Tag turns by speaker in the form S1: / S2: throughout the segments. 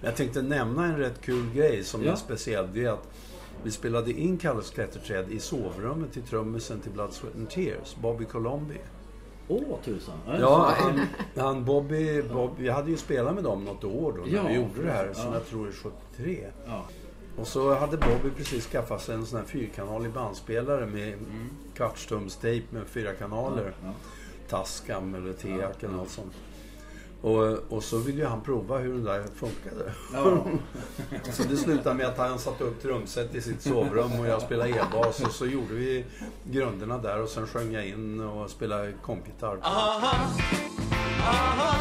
S1: Jag tänkte nämna en rätt kul grej som
S2: Ja.
S1: är speciell. Det är att vi spelade in Kalles klätterträd i sovrummet till trummisen till Blood, Sweat and Tears, Bobby Colombi.
S2: Åh tusan.
S1: Ja, han, han Bobby, Bob, vi hade ju spelat med dem något år då när
S2: Ja,
S1: vi gjorde det här, som
S2: ja.
S1: jag tror är 73.
S2: Ja.
S1: Och så hade Bobby precis skaffat sig en sån här fyrkanalig bandspelare med kvartstumstejp med fyra kanaler.
S2: Mm. Ja.
S1: Tascam eller Teac eller något sånt. Och, och så ville ju han prova hur den där funkade.
S2: Ja.
S1: Så det slutade med att han satte upp trumset i sitt sovrum och jag spelade e-bas och så gjorde vi grunderna där och sen sjöng jag in och spelade kompgitarr.
S3: Aha, aha,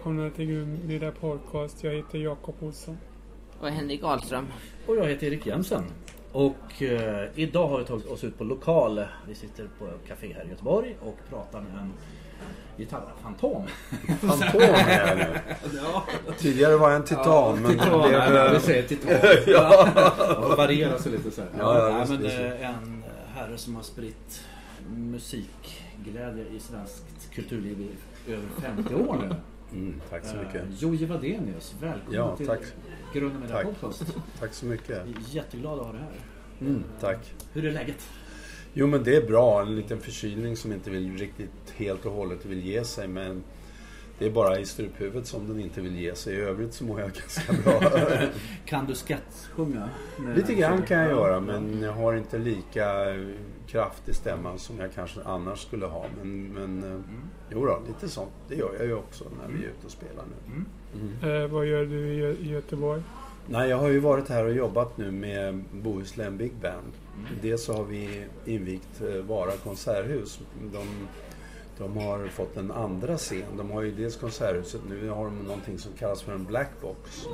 S4: välkomna till Grundmiddag Podcast. Jag heter Jakob Olsson.
S5: Och Henrik Ahlström.
S2: Och jag heter Erik Jensen. Och eh, idag har vi tagit oss ut på lokal. Vi sitter på ett café här i Göteborg och pratar med en gitarrfantom.
S1: Fantom är nu.
S2: ja,
S1: Tidigare var jag en titan men
S2: titan.
S1: det
S2: Nej,
S1: blev...
S2: vi säger titan.
S1: ja.
S2: Ja, varierar sig lite så här.
S1: Ja, ja,
S2: nej, men eh, en herre som har spritt musikglädje i svenskt kulturliv i över 50 år nu.
S1: Mm, tack så mycket.
S2: Eh, Jojje Wadenius, välkommen
S1: Ja,
S2: till
S1: tack.
S2: Med
S1: Tack.
S2: podcast.
S1: Tack så mycket.
S2: Jätteglada att ha dig här.
S1: Mm, tack.
S2: Hur är läget?
S1: Jo men det är bra. En liten förkylning som inte vill riktigt helt och hållet vill ge sig. Men det är bara i struphuvudet som den inte vill ge sig. I övrigt så mår jag ganska bra.
S2: Kan du skattsjunga?
S1: Lite grann kan jag
S2: Ja,
S1: göra men jag har inte lika kraft i stämman som jag kanske annars skulle ha. Men, men
S2: Mm.
S1: jo då, lite sånt. Det gör jag ju också när vi är ute och spelar nu.
S2: Mm.
S4: Eh, vad gör du i, i Göteborg?
S1: Nej, jag har ju varit här och jobbat nu med Bohuslän Big Band. Dels så har vi invigt eh, Vara konserthus. De, de har fått en andra scen. De har ju dels konserthuset, nu har de någonting som kallas för en blackbox.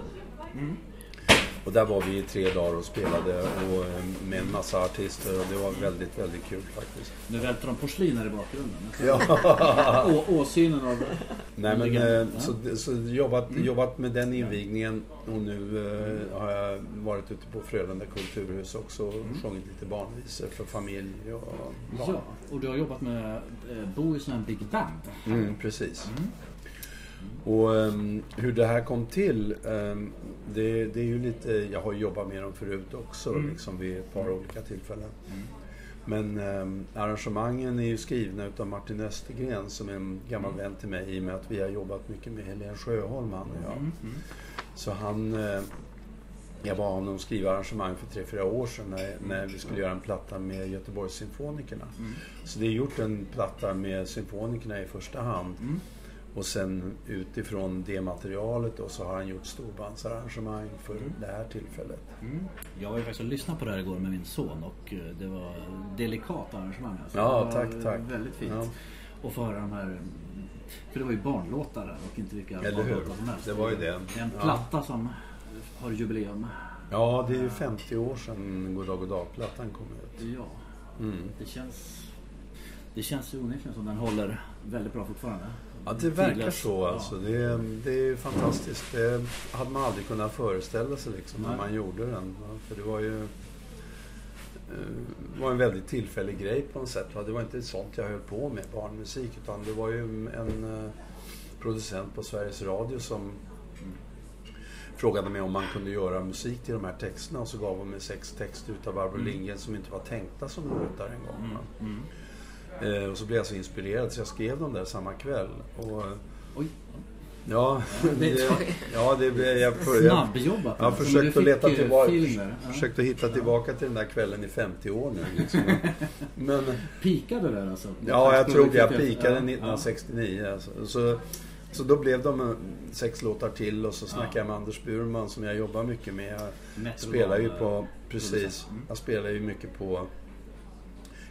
S1: Och där var vi i tre dagar och spelade och, eh, med en massa artister och det var väldigt, väldigt kul faktiskt.
S2: Nu välter de porslin här i bakgrunden.
S1: Ja.
S2: Å, åsynen av...
S1: Nej men eh, så, så jobbat, jobbat med den invigningen och nu eh, har jag varit ute på Frölunda kulturhus också och sjungit lite barnvisor för familj och barn.
S2: Ja, och du har jobbat med eh, Bohuslän Big Band.
S1: Mm, precis. Och ehm, hur det här kom till, ehm, det, det är ju lite, jag har jobbat med dem förut också liksom vid ett par olika tillfällen. Men ehm, arrangemangen är ju skrivna utav Martin Östergren som är en gammal vän till mig i och med att vi har jobbat mycket med Helene Sjöholm han och jag. Så han, eh, jag bad honom skriva arrangemang för tre fyra år sedan när, när vi skulle göra en platta med Göteborgssymfonikerna. Så det är gjort en platta med symfonikerna i första hand. Och sen utifrån det materialet då så har han gjort storbandsarrangemang för det här tillfället.
S2: Jag var ju faktiskt och lyssnade på det här igår med min son och eh, det var delikat arrangemang. Alltså.
S1: Ja,
S2: det
S1: tack, tack.
S2: Väldigt fint.
S1: Ja.
S2: Och få höra de här... För det var ju barnlåtar där och inte vilka
S1: Eller hur?
S2: barnlåtar som helst.
S1: Det var ju det.
S2: En
S1: Ja.
S2: platta som har jubileum.
S1: Ja, det är ju 50 år sedan Goddag Goddag-plattan kom ut.
S2: Ja,
S1: Mm.
S2: det känns... Det känns ju onekligen som den håller väldigt bra fortfarande.
S1: Ja, det verkar så alltså. Det, är- det är fantastiskt. Det hade man aldrig kunnat föreställa sig liksom när man gjorde den. För det var ju eh, var en väldigt tillfällig grej på något sätt. Det var inte sånt jag höll på med, barnmusik. Utan det var ju en eh, producent på Sveriges Radio som frågade mig om man kunde göra musik till de här texterna. Och så gav hon mig sex texter utav Barbro Lindgren som inte var tänkta som låtar en gång. va.
S2: Mm.
S1: Eh, och så blev jag så inspirerad så jag skrev dem där samma kväll. Och,
S2: Oj,
S1: Ja,
S2: Det-
S1: det, ja det, jag, jag,
S2: snabbjobbat.
S1: jag har
S2: alltså,
S1: försökt att leta
S2: eh,
S1: tillbaka,
S2: filmer. Ja.
S1: försökt att hitta tillbaka till den där kvällen i 50 år nu. Liksom. Men
S2: Pikade där alltså?
S1: ja, jag tror. Jag
S2: Ja,
S1: pikade
S2: ja.
S1: 1969. Alltså. Så, så då blev de eh, sex låtar till och så snackade
S2: Ja.
S1: jag med Anders Burman som jag jobbar mycket med. Jag spelar ju
S2: Band,
S1: på,
S2: eh,
S1: precis.
S2: Mm.
S1: jag spelar ju mycket på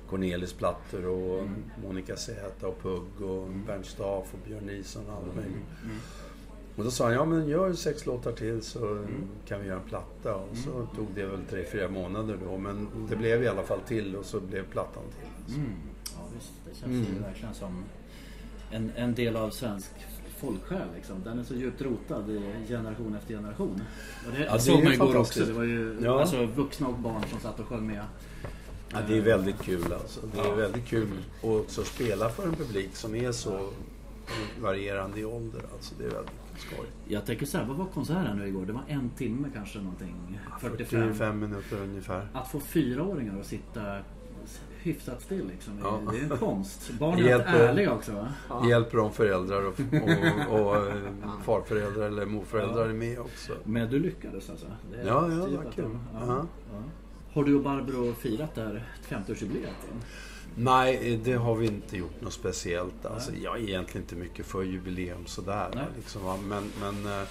S1: Cornelis plattor och
S2: Mm.
S1: Monica Zäta och Pugg och Bernt Staff och Björn Nilsson och allt möjligt.
S2: Mm.
S1: Och då sa han, ja men gör sex låtar till så kan vi göra en platta. Och så
S2: Mm.
S1: tog det väl tre, fyra månader då. Men det blev i alla fall till och så blev plattan till.
S2: Mm. Ja, visst. Det känns
S1: Mm.
S2: ju verkligen som en, en del av svensk folksjäl liksom. Den är så djupt rotad i generation efter generation. Och det,
S1: Ja, det
S2: såg man igår också. Det var ju
S1: Ja.
S2: alltså, vuxna och barn som satt och sjöng med.
S1: Ja, det är väldigt kul alltså. Det är väldigt kul att också spela för en publik som är så varierande i ålder. Alltså, det är väldigt skoj.
S2: Jag tänker så här, vad var konserten nu igår? Det var en timme kanske någonting. 45.
S1: 45 minuter ungefär.
S2: Att få fyraåringar att sitta hyfsat still liksom.
S1: Ja.
S2: Det är en konst. Barnen är
S1: Hjälper-
S2: ärliga också va?
S1: Hjälper de föräldrar och, och, och eh, farföräldrar eller morföräldrar är med också.
S2: Men du lyckades alltså? Det
S1: Ja, ja,
S2: tydligt
S1: vad
S2: att
S1: kul.
S2: Har du och Barbro firat det här 50-årsjubileet? än?
S1: Nej, det har vi inte gjort något speciellt. Alltså, jag är egentligen inte mycket för jubileum sådär. Liksom, men men eh,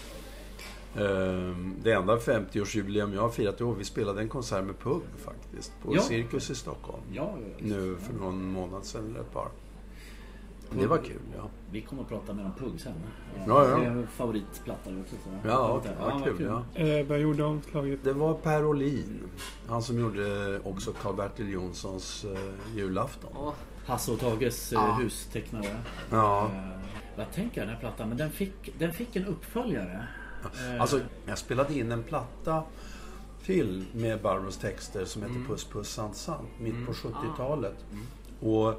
S1: ehm, det enda 50-årsjubileum jag har firat i år, vi spelade en konsert med Pugg faktiskt. På
S2: Ja.
S1: Cirkus i Stockholm.
S2: Ja,
S1: Nu för någon månad sedan eller ett par. Det var kul, ja.
S2: Vi kommer att prata mer om Pugg sen.
S1: Ja, ja.
S2: Det är en favoritplatta också. Så.
S1: Ja, vad kul. Ja.
S4: Eh, vad gjorde omslaget?
S1: Det var Per Olin. Han som gjorde också Karl-Bertil Jonssons eh, julafton.
S5: Åh,
S2: Hasse och Tages eh,
S5: Ja.
S2: hustecknare.
S1: Ja.
S2: Eh, vad tänker jag den här plattan? Men den fick, den fick en uppföljare. Eh,
S1: Alltså, jag spelade in en platta till med Barbros texter som heter Puss Puss Sant Sant, mitt på 70-talet. Och,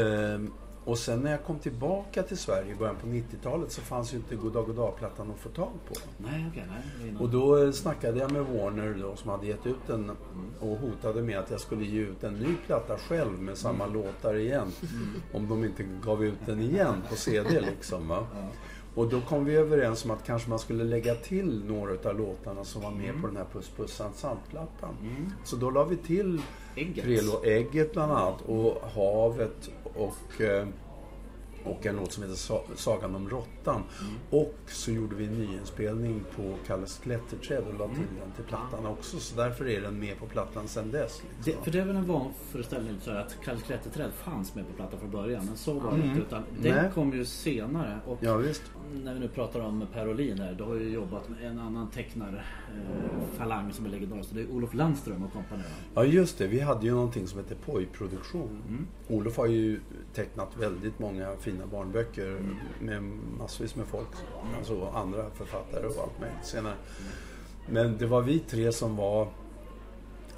S1: ehm, och sen när jag kom tillbaka till Sverige i början på 90-talet så fanns ju inte Goddag Goddag-plattan att få tag på.
S2: Nej, okej. nej. någon-
S1: Och då snackade jag med Warner då, som hade gett ut den och hotade med att jag skulle ge ut en ny platta själv med samma låtar igen. Om de inte gav ut den igen på CD liksom. Va? Och då kom vi överens om att kanske man skulle lägga till några av låtarna som var med på den här Puss Puss Sant Sant-plattan. Så då la vi till
S2: Ägget.
S1: tre lå- Ägget bland annat och Havet och eh, och låt som heter Sa- Sagan om råttan. Och så gjorde vi en nyinspelning på Kalles klätterträd och la till den till plattan också. Så därför är den med på plattan sen dess.
S2: Det,
S1: Liksom.
S2: för det är väl en vanföreställning så att Kalles klätterträd fanns med på plattan från början. Men så var det inte. Utan den
S1: Nej.
S2: kom ju senare. Och
S1: Ja, visst.
S2: När vi nu pratar om Per Olin här. Du har ju jobbat med en annan tecknare eh, som är legendarisk. Det är Olof Landström och kompani.
S1: Ja, just det. Vi hade ju någonting som heter Poj-produktion. Olof har ju tecknat väldigt många fina barnböcker med massvis med folk. Alltså andra författare och allt möjligt senare. Men det var vi tre som var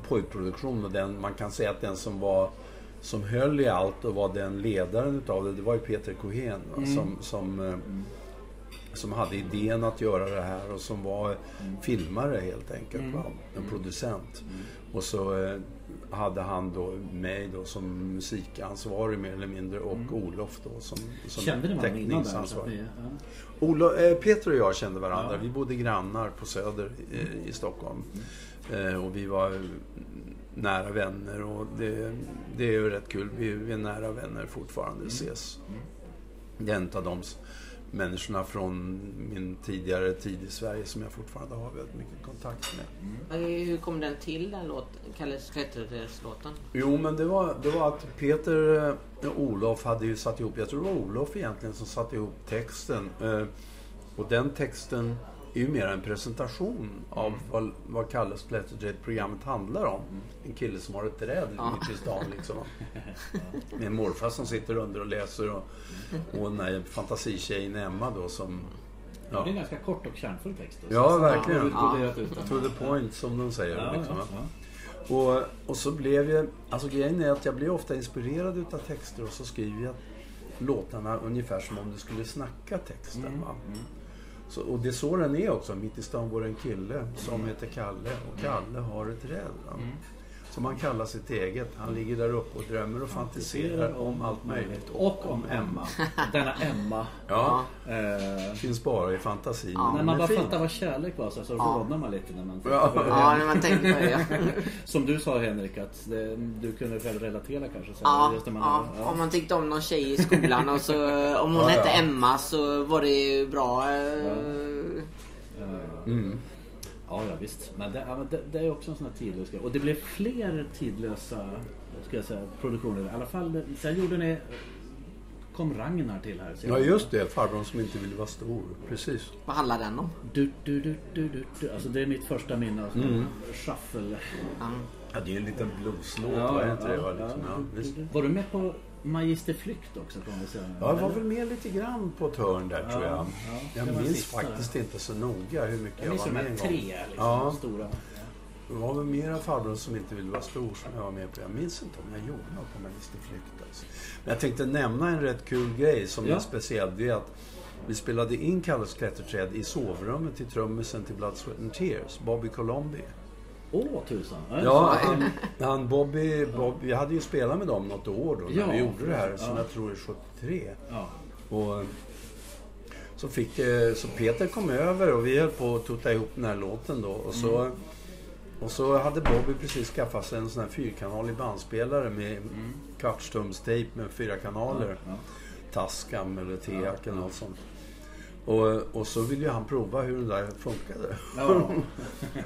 S1: Poj-produktion och den, man kan säga att den som var som höll i allt och var den ledaren utav det, det var ju Peter Cohen va, som, som, eh, som hade idén att göra det här och som var filmare helt enkelt. Va? En producent. Och så eh, hade han då mig då som musikansvarig mer eller mindre och Olof då som, som teckningsansvarig.
S2: ni, ja.
S1: Olo, eh, Peter och jag kände varandra.
S2: Ja.
S1: Vi bodde grannar på Söder eh, i Stockholm. Eh, och vi var nära vänner och det, det är ju rätt kul. Vi, är nära vänner fortfarande, ses. Det är en av de människorna från min tidigare tid i Sverige som jag fortfarande har väldigt mycket kontakt med.
S5: eh, Hur kom den till den låten? Kalles klätterträdslåten?
S1: Jo, men det var, det var att Peter eh, och Olof hade ju satt ihop, jag tror det var Olof egentligen som satte ihop texten. Eh, Och den texten är ju mer en presentation av vad, vad Kalles Klätterträd-programmet handlar om. En kille som har ett träd
S5: Ja.
S1: mitt i stan liksom. Med en morfar som sitter under och läser och, och den här fantasitjejen Emma då som...
S2: Det
S1: Ja,
S2: är en ganska kort och kärnfull text. då.
S1: Ja, verkligen.
S2: den.
S1: to the point som de säger.
S2: Ja,
S1: liksom,
S2: ja, ja.
S1: Och, och så blev jag... Alltså grejen är att jag blir ofta inspirerad utav texter och så skriver jag låtarna ungefär som om du skulle snacka texten.
S2: Mm,
S1: Va? Så, och det är så den är också. Mitt i stan bor en kille som heter Kalle och Kalle har ett räv.
S2: Mm.
S1: Som han kallar sitt eget. Han ligger där uppe och drömmer och fantiserar om allt möjligt.
S2: Och om Emma. Denna Emma.
S1: Ja,
S2: Eh,
S1: finns bara i fantasin.
S5: Ja.
S2: när man bara
S1: fin.
S2: fattar vad kärlek var så, så
S5: Ja.
S2: rodnar man lite när man
S1: Ja.
S5: Ja, när man tänker på det.
S2: Som du sa Henrik att det, du kunde väl relatera kanske? Så,
S5: ja,
S2: just när man,
S5: ja.
S2: ja.
S5: Om man tyckte om någon tjej i skolan och så om hon
S1: Ja,
S5: hette
S1: ja.
S5: Emma så var det ju bra. eh,
S2: Eh,
S1: Mm.
S2: Ja, ja visst. Men det, ja, det, det är också en sån här tidlös grej. Och det blev fler tidlösa ska jag säga, produktioner. I alla fall, sen gjorde ni... Kom Ragnar till här.
S1: Ja, just det. Farbrorn som inte ville vara stor. Precis.
S5: Vad handlar den om?
S2: Du, du, du, du, du, du. Alltså det är mitt första minne av mm. shuffle.
S5: Ja.
S1: Ja, det är en liten blueslåt,
S2: Ja,
S1: var inte det?
S2: ja?
S1: Liksom.
S2: ja.
S1: Ja, visst.
S2: Var du med på Magister Flykt också man väl säga.
S1: Ja, jag var väl med lite grann på ett hörn där tror jag.
S2: Ja,
S1: Jag minns faktiskt inte så noga hur mycket
S2: Jag
S1: jag var med en
S2: tre
S1: gång.
S2: liksom,
S1: Ja.
S2: stora.
S1: Det var väl mera farbrorn som inte ville vara stor som jag var med på. Jag minns inte om jag gjorde något på Magister Flykt. Alltså. Men jag tänkte nämna en rätt kul grej som
S2: Ja.
S1: är speciell. Det är att vi spelade in Kalles klätterträd i sovrummet till trummisen till Blood, Sweat and Tears, Bobby Colombi.
S2: Åh, tusan.
S1: Ja, han, han Bobby, Bob, vi hade ju spelat med dem något år då när
S2: Ja,
S1: vi gjorde det här, som
S2: ja.
S1: jag tror är 73.
S2: Ja.
S1: Och så, fick, eh, så Peter kom över och vi höll på att tutta ihop den här låten då. Och så,
S2: Mm.
S1: och så hade Bobby precis skaffat sig en sån här fyrkanalig bandspelare med
S2: Mm.
S1: kvartstumstejp med fyra kanaler.
S2: Ja.
S1: Tascam eller Teac eller något sånt. Och, och så ville ju han prova hur den där funkade.
S2: Ja.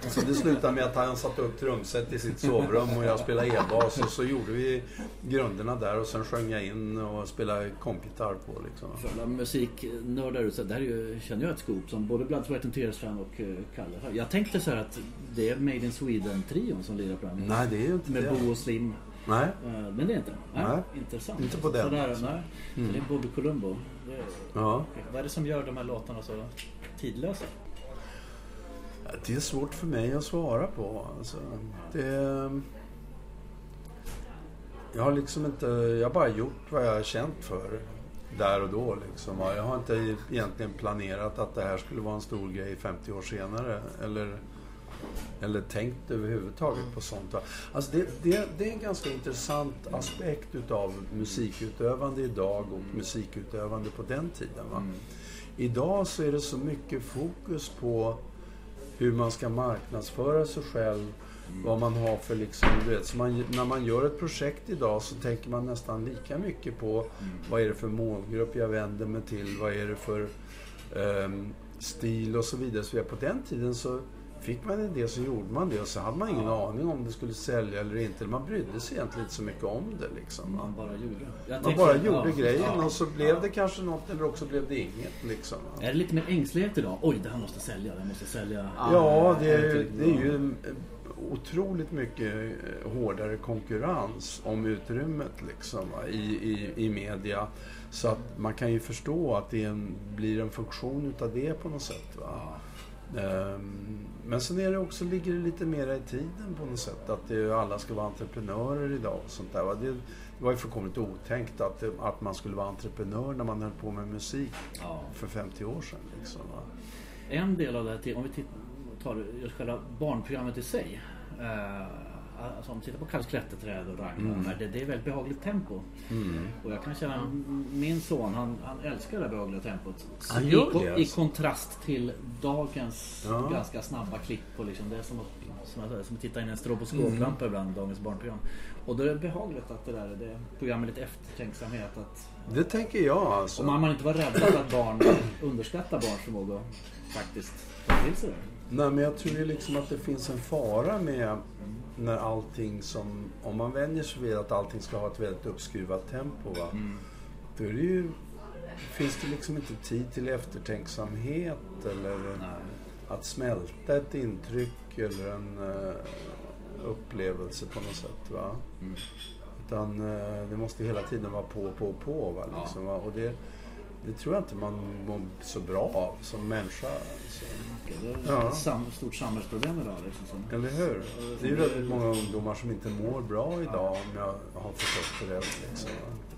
S1: Så det slutade med att han satte upp trumset i sitt sovrum och jag spelade e-bas och så gjorde vi grunderna där och sen sjöng jag in och spelade kompgitarr på liksom.
S2: För alla musiknördar ute, det här är ju, känner jag ett scoop som både Blood, Sweat and Tears-fan och eh, Kalle. Jag tänkte så här att det är Made in Sweden-trion som lirar på den.
S1: Nej, det är ju inte
S2: Med
S1: det.
S2: Bo och Slim.
S1: Nej.
S2: Eh, Men det är inte. Nej,
S1: Nej.
S2: Intressant.
S1: Inte på den,
S2: Sådär,
S1: alltså.
S2: Så Det är Bobby Columbo. Det är,
S1: Ja.
S2: vad är det som gör de här låtarna så tidlösa?
S1: Det är svårt för mig att svara på. Alltså, det... Jag har liksom inte... Jag har bara gjort vad jag har känt för där och då. Liksom. Jag har inte egentligen planerat att det här skulle vara en stor grej 50 år senare. Eller, eller tänkt överhuvudtaget på sånt. Alltså det, det, det är en ganska intressant aspekt utav musikutövande idag och musikutövande på den tiden. Va? Idag så är det så mycket fokus på hur man ska marknadsföra sig själv. Vad man har för liksom, du vet, så man, när man gör ett projekt idag så tänker man nästan lika mycket på vad är det för målgrupp jag vänder mig till, vad är det för ehm, stil och så vidare. Så på den tiden så fick man en idé så gjorde man det och så hade man ingen aning om det skulle sälja eller inte. Man brydde sig egentligen inte så mycket om det liksom.
S2: Man bara gjorde. Jag
S1: Man bara gjorde
S2: ja,
S1: grejen
S2: ja,
S1: och så blev det kanske något eller också blev det inget liksom.
S2: Är det lite mer ängslighet idag? Oj, det här måste sälja. Det måste sälja.
S1: Ja, det är, det är ju en otroligt mycket eh, hårdare konkurrens om utrymmet liksom, i, i, i media. Så att man kan ju förstå att det en, blir en funktion utav det på något sätt. Va? Ehm, Men sen är det också, ligger det lite mera i tiden på något sätt. Att det, alla ska vara entreprenörer idag och sånt där. Det, det var ju fullkomligt otänkt att, att man skulle vara entreprenör när man höll på med musik
S2: Ja.
S1: för 50 år sedan. Liksom.
S2: En del av det här, om vi titt- tar just själva barnprogrammet i sig. Eh, alltså om vi tittar på klätterträd och Ragnar.
S1: Mm.
S2: Det, det är väldigt behagligt tempo. Och jag kan känna, min son han, han älskar det behagliga tempot.
S1: Han
S2: I,
S1: gör det,
S2: I
S1: alltså.
S2: kontrast till dagens
S1: Ja.
S2: ganska snabba klipp. Och liksom, det är som att, som, säger, som att titta in i en stroboskoplampa ibland, dagens barnprogram. Och då är det behagligt att det där det program med lite eftertänksamhet. Att,
S1: Det tänker jag alltså.
S2: och man man inte vara rädd för att barn underskattar barns förmåga att faktiskt ta till sig det.
S1: Nej, men jag tror ju liksom att det finns en fara med när allting som... Om man vänjer sig vid att allting ska ha ett väldigt uppskruvat tempo, va? Då är det ju, finns det liksom inte tid till eftertänksamhet eller att smälta ett intryck eller en eh, upplevelse på något sätt. Va? Utan eh, det måste hela tiden vara på, på, på. Va? Liksom, va? Och det, det tror jag inte man mår så bra av som människa. Alltså.
S2: Det är
S1: Ja.
S2: ett sam, stort samhällsproblem idag. Liksom, som,
S1: Eller hur? Det är ju väldigt många ungdomar som inte mår bra idag om jag har förstått det rätt. Liksom.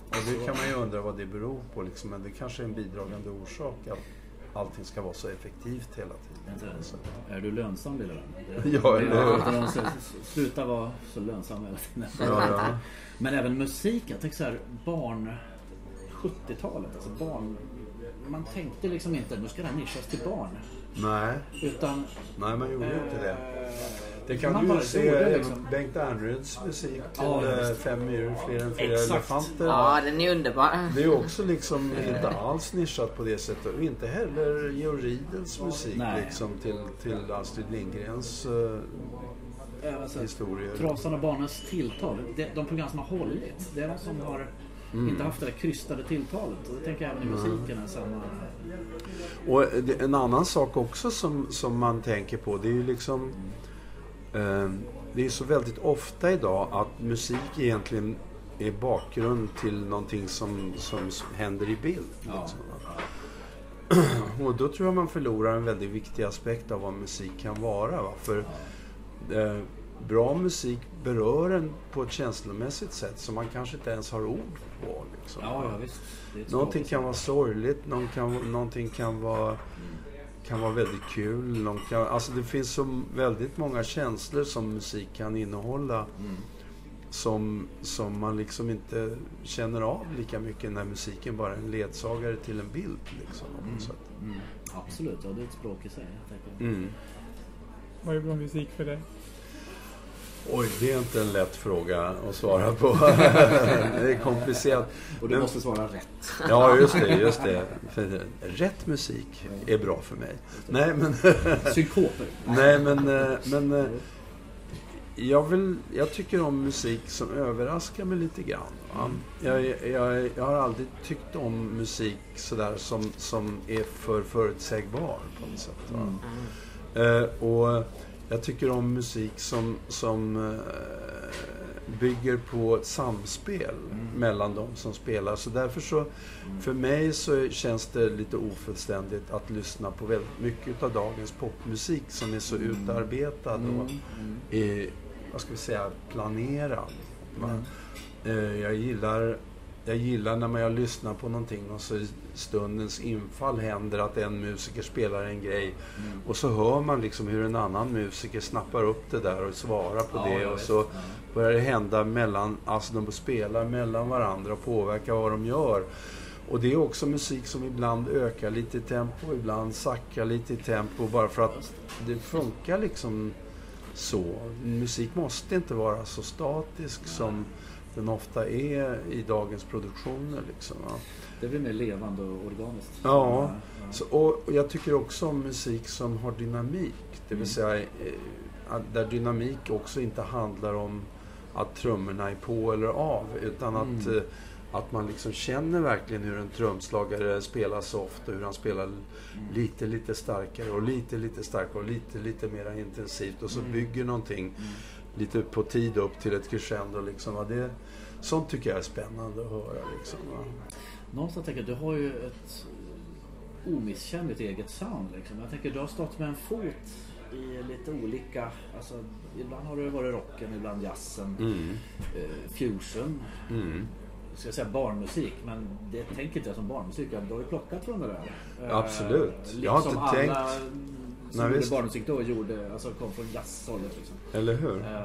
S1: Och det kan man ju undra vad det beror på. Liksom. Men det kanske är en bidragande orsak att allting ska vara så effektivt hela tiden. Så.
S2: är du lönsam lilla vän?
S1: Ja, eller hur?
S2: De säger, Sluta vara så lönsam hela tiden.
S1: Ja, ja.
S2: Men även musik. Jag tänker så här, barn... 70-talet, alltså barn... Man tänkte liksom inte nu ska det här nischas till barn.
S1: Nej,
S2: Utan...
S1: nej, man gjorde inte det. Det
S2: Man
S1: kan du
S2: bara
S1: ju se eh,
S2: liksom.
S1: Bengt Ehrnrooths musik till
S2: Ja,
S1: eh,
S2: visst.
S1: Fem myror, fler än fyra elefanter.
S5: Ja, den är underbar.
S1: Det är också liksom inte alls nischat på det sättet. Och inte heller Georg Riedels musik
S2: Nej.
S1: liksom till, till Astrid Lindgrens uh,
S2: även så här,
S1: historier.
S2: Trasan och barnens tilltal. Det, de program som har hållit. Det är de som har
S1: Mm.
S2: inte haft det där krystade tilltalet. Och det tänker jag även i musiken är samma...
S1: Och en annan sak också som, som man tänker på det är ju liksom eh, Det är så väldigt ofta idag att musik egentligen är bakgrund till någonting som, som händer i bild.
S2: Ja.
S1: Liksom. Och då tror jag man förlorar en väldigt viktig aspekt av vad musik kan vara. Va? För eh, bra musik berör en på ett känslomässigt sätt som man kanske inte ens har ord på. Liksom.
S2: Ja, ja visst.
S1: Någonting kan vara sorgligt, någon kan, någonting kan vara, kan vara väldigt kul. Någon kan, alltså det finns så väldigt många känslor som musik kan innehålla.
S2: Mm.
S1: Som, som man liksom inte känner av lika mycket när musiken bara är en ledsagare till en bild. Liksom, sätt.
S2: Mm. Absolut, ja, det är ett språk i sig.
S1: Mm.
S4: Vad är bra musik för dig?
S1: Oj, det är inte en lätt fråga att svara på. det är komplicerat.
S2: Och du
S1: Men-
S2: måste svara rätt.
S1: Ja, just det. Just det. För rätt musik är bra för mig. Nej, men...
S2: Synkoper.
S1: Nej, men, eh, men eh, jag, vill, jag tycker om musik som överraskar mig lite grann. Jag, jag, jag har aldrig tyckt om musik sådär som, som är för förutsägbar på något sätt.
S2: Mm.
S1: Eh, och jag tycker om musik som, som eh, bygger på ett samspel mellan de som spelar. Så därför så, för mig så känns det lite ofullständigt att lyssna på väldigt mycket av dagens popmusik som är så utarbetad och
S2: Mm.
S1: är, vad ska vi säga, planerad. Va? Eh, Jag gillar, jag gillar när man jag lyssnar på någonting och så i stundens infall händer att en musiker spelar en grej
S2: Mm.
S1: och så hör man liksom hur en annan musiker snappar upp det där och svarar på
S2: Ja,
S1: det och så
S2: Ja.
S1: börjar det hända mellan, alltså de spelar mellan varandra och påverkar vad de gör. Och det är också musik som ibland ökar lite i tempo, ibland sackar lite i tempo bara för att det funkar liksom så. Musik måste inte vara så statisk som den ofta är i dagens produktioner. Liksom, va?
S2: Det blir mer levande och organiskt.
S1: Ja.
S2: ja.
S1: Så, och jag tycker också om musik som har dynamik. Det vill
S2: Mm.
S1: säga eh, där dynamik också inte handlar om att trummorna är på eller av. Utan att,
S2: Mm.
S1: eh, att man liksom känner verkligen hur en trumslagare spelar soft och hur han spelar
S2: Mm.
S1: lite, lite starkare och lite, lite starkare och lite, lite mer intensivt. Och så
S2: Mm.
S1: bygger någonting lite på tid upp till ett crescendo. Liksom. va. Det, sånt tycker jag är spännande att höra. Liksom, va.
S2: Någonstans tänker jag, du har ju ett omisskännligt eget sound. Liksom. Jag tänker, du har stått med en fot i lite olika... Alltså, ibland har det varit rocken, ibland jazzen,
S1: Mm.
S2: eh, fusion.
S1: Mm.
S2: Ska jag säga barnmusik, men det tänker inte jag som barnmusik. Du har ju plockat från det där. Eh,
S1: Absolut.
S2: Liksom
S1: Jag har inte
S2: alla
S1: tänkt-
S2: som
S1: Nej,
S2: gjorde barnmusik då gjorde, alltså kom från jazzhållet. Liksom.
S1: Eller hur?
S2: Eh,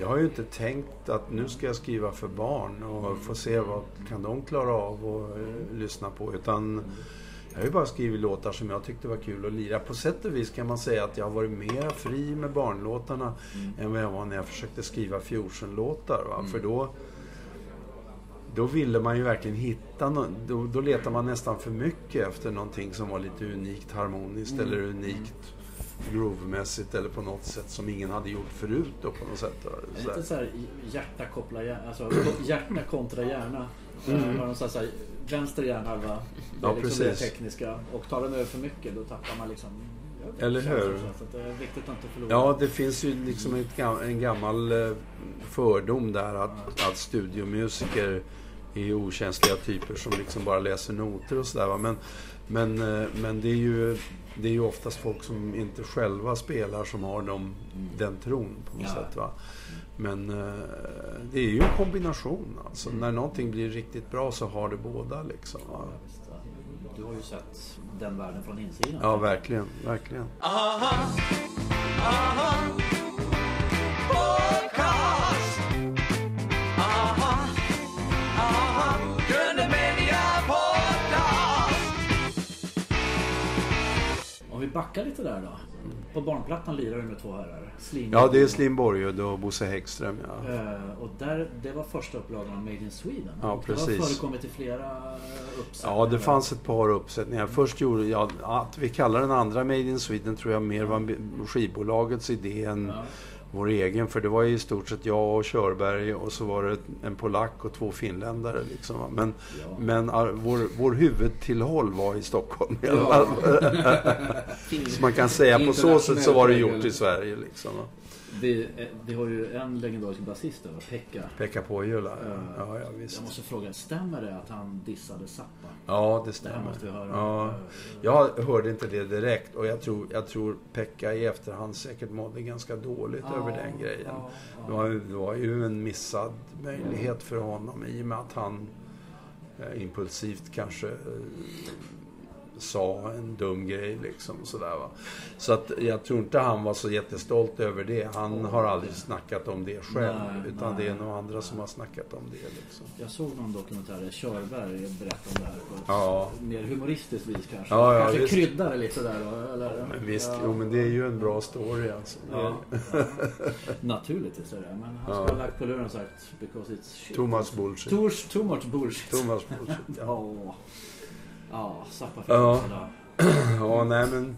S1: Jag har ju inte tänkt att nu ska jag skriva för barn och få se vad kan de klara av att eh, lyssna på. Utan jag har ju bara skrivit låtar som jag tyckte var kul att lira. På sätt och vis kan man säga att jag har varit mer fri med barnlåtarna än vad jag var när jag försökte skriva fusionlåtar. Va? För då, då ville man ju verkligen hitta no då, då letar man nästan för mycket efter någonting som var lite unikt harmoniskt eller unikt groovemässigt eller på något sätt som ingen hade gjort förut då på något sätt. Så
S2: Lite så här hjärta koppla hjärna, alltså hjärta kontra hjärna.
S1: Mm.
S2: Mm. Så här, så här, vänster hjärnhalva, det
S1: Ja,
S2: är liksom det
S1: precis.
S2: tekniska. Och tar den över för mycket då tappar man liksom...
S1: Eller hur?
S2: det är viktigt att inte förlora.
S1: Ja, det finns ju liksom ett, en gammal eh, fördom där att, att studiomusiker är okänsliga typer som liksom bara läser noter och sådär. Men, men, eh, men det, är ju, det är ju oftast folk som inte själva spelar som har dem, den tron på något
S2: Ja.
S1: sätt. Va? Men eh, det är ju en kombination alltså. När någonting blir riktigt bra så har det båda liksom. Va?
S2: Du har ju sett den världen från insidan.
S1: Ja, verkligen, verkligen.
S3: Aha, aha, podcast. Aha, Podcast.
S2: Om vi backar lite där då. På barnplattan lirar du med två herrar. Slim
S1: Ja, det är Slim Borgud och Bosse Häggström. Ja.
S2: Eh, och där, det var första upplagan av Made in Sweden.
S1: Ja,
S2: Och Det
S1: precis.
S2: har förekommit i flera uppsättningar.
S1: Ja, det fanns ett par uppsättningar. Först gjorde jag, att vi kallar den andra Made in Sweden tror jag mer var skivbolagets idé än
S2: Ja.
S1: Vår egen. För det var i stort sett jag och Körberg och så var det en polack och två finländare. Liksom. Men,
S2: Ja.
S1: men ah, vår, vår huvudtillhåll var i Stockholm. i alla
S2: Ja.
S1: fall. så man kan säga på så sätt så var det gjort i Sverige. Liksom. va.
S2: Vi, eh, vi har ju en legendarisk basist där, Pekka.
S1: Pekka Pohjola.
S2: Ja.
S1: Ja, ja,
S2: Jag
S1: visst.
S2: måste fråga, stämmer det att han dissade Zappa?
S1: Ja, det
S2: Det
S1: stämmer.
S2: här måste vi höra.
S1: Ja. Jag hörde inte det direkt och jag tror, jag tror Pekka i efterhand säkert mådde ganska dåligt
S2: Ja,
S1: över den grejen.
S2: ja, ja.
S1: Det, var, det var ju en missad möjlighet för honom i och med att han eh, impulsivt kanske eh, sa en dum grej liksom sådär va. Så att jag tror inte han var så jättestolt över det. Han har aldrig snackat om det själv.
S2: Nej,
S1: utan
S2: nej.
S1: det är nog andra som har snackat om det liksom.
S2: Jag såg någon dokumentär där Körberg berättade om det här på ett
S1: Ja.
S2: mer humoristiskt vis kanske.
S1: Ja, ja,
S2: kanske
S1: visst.
S2: det lite där eller?
S1: Men visst,
S2: ja.
S1: jo men det är ju en bra story alltså.
S2: Ja, ja. Naturligtvis är det Men han skulle
S1: Ja.
S2: ha lagt på luren och sagt because it's shit.
S1: Thomas bullshit.
S2: Too, too much bullshit.
S1: Thomas bullshit, ja.
S2: Ja. Zappa fick
S1: Ja.
S2: också där.
S1: Ja, nej men...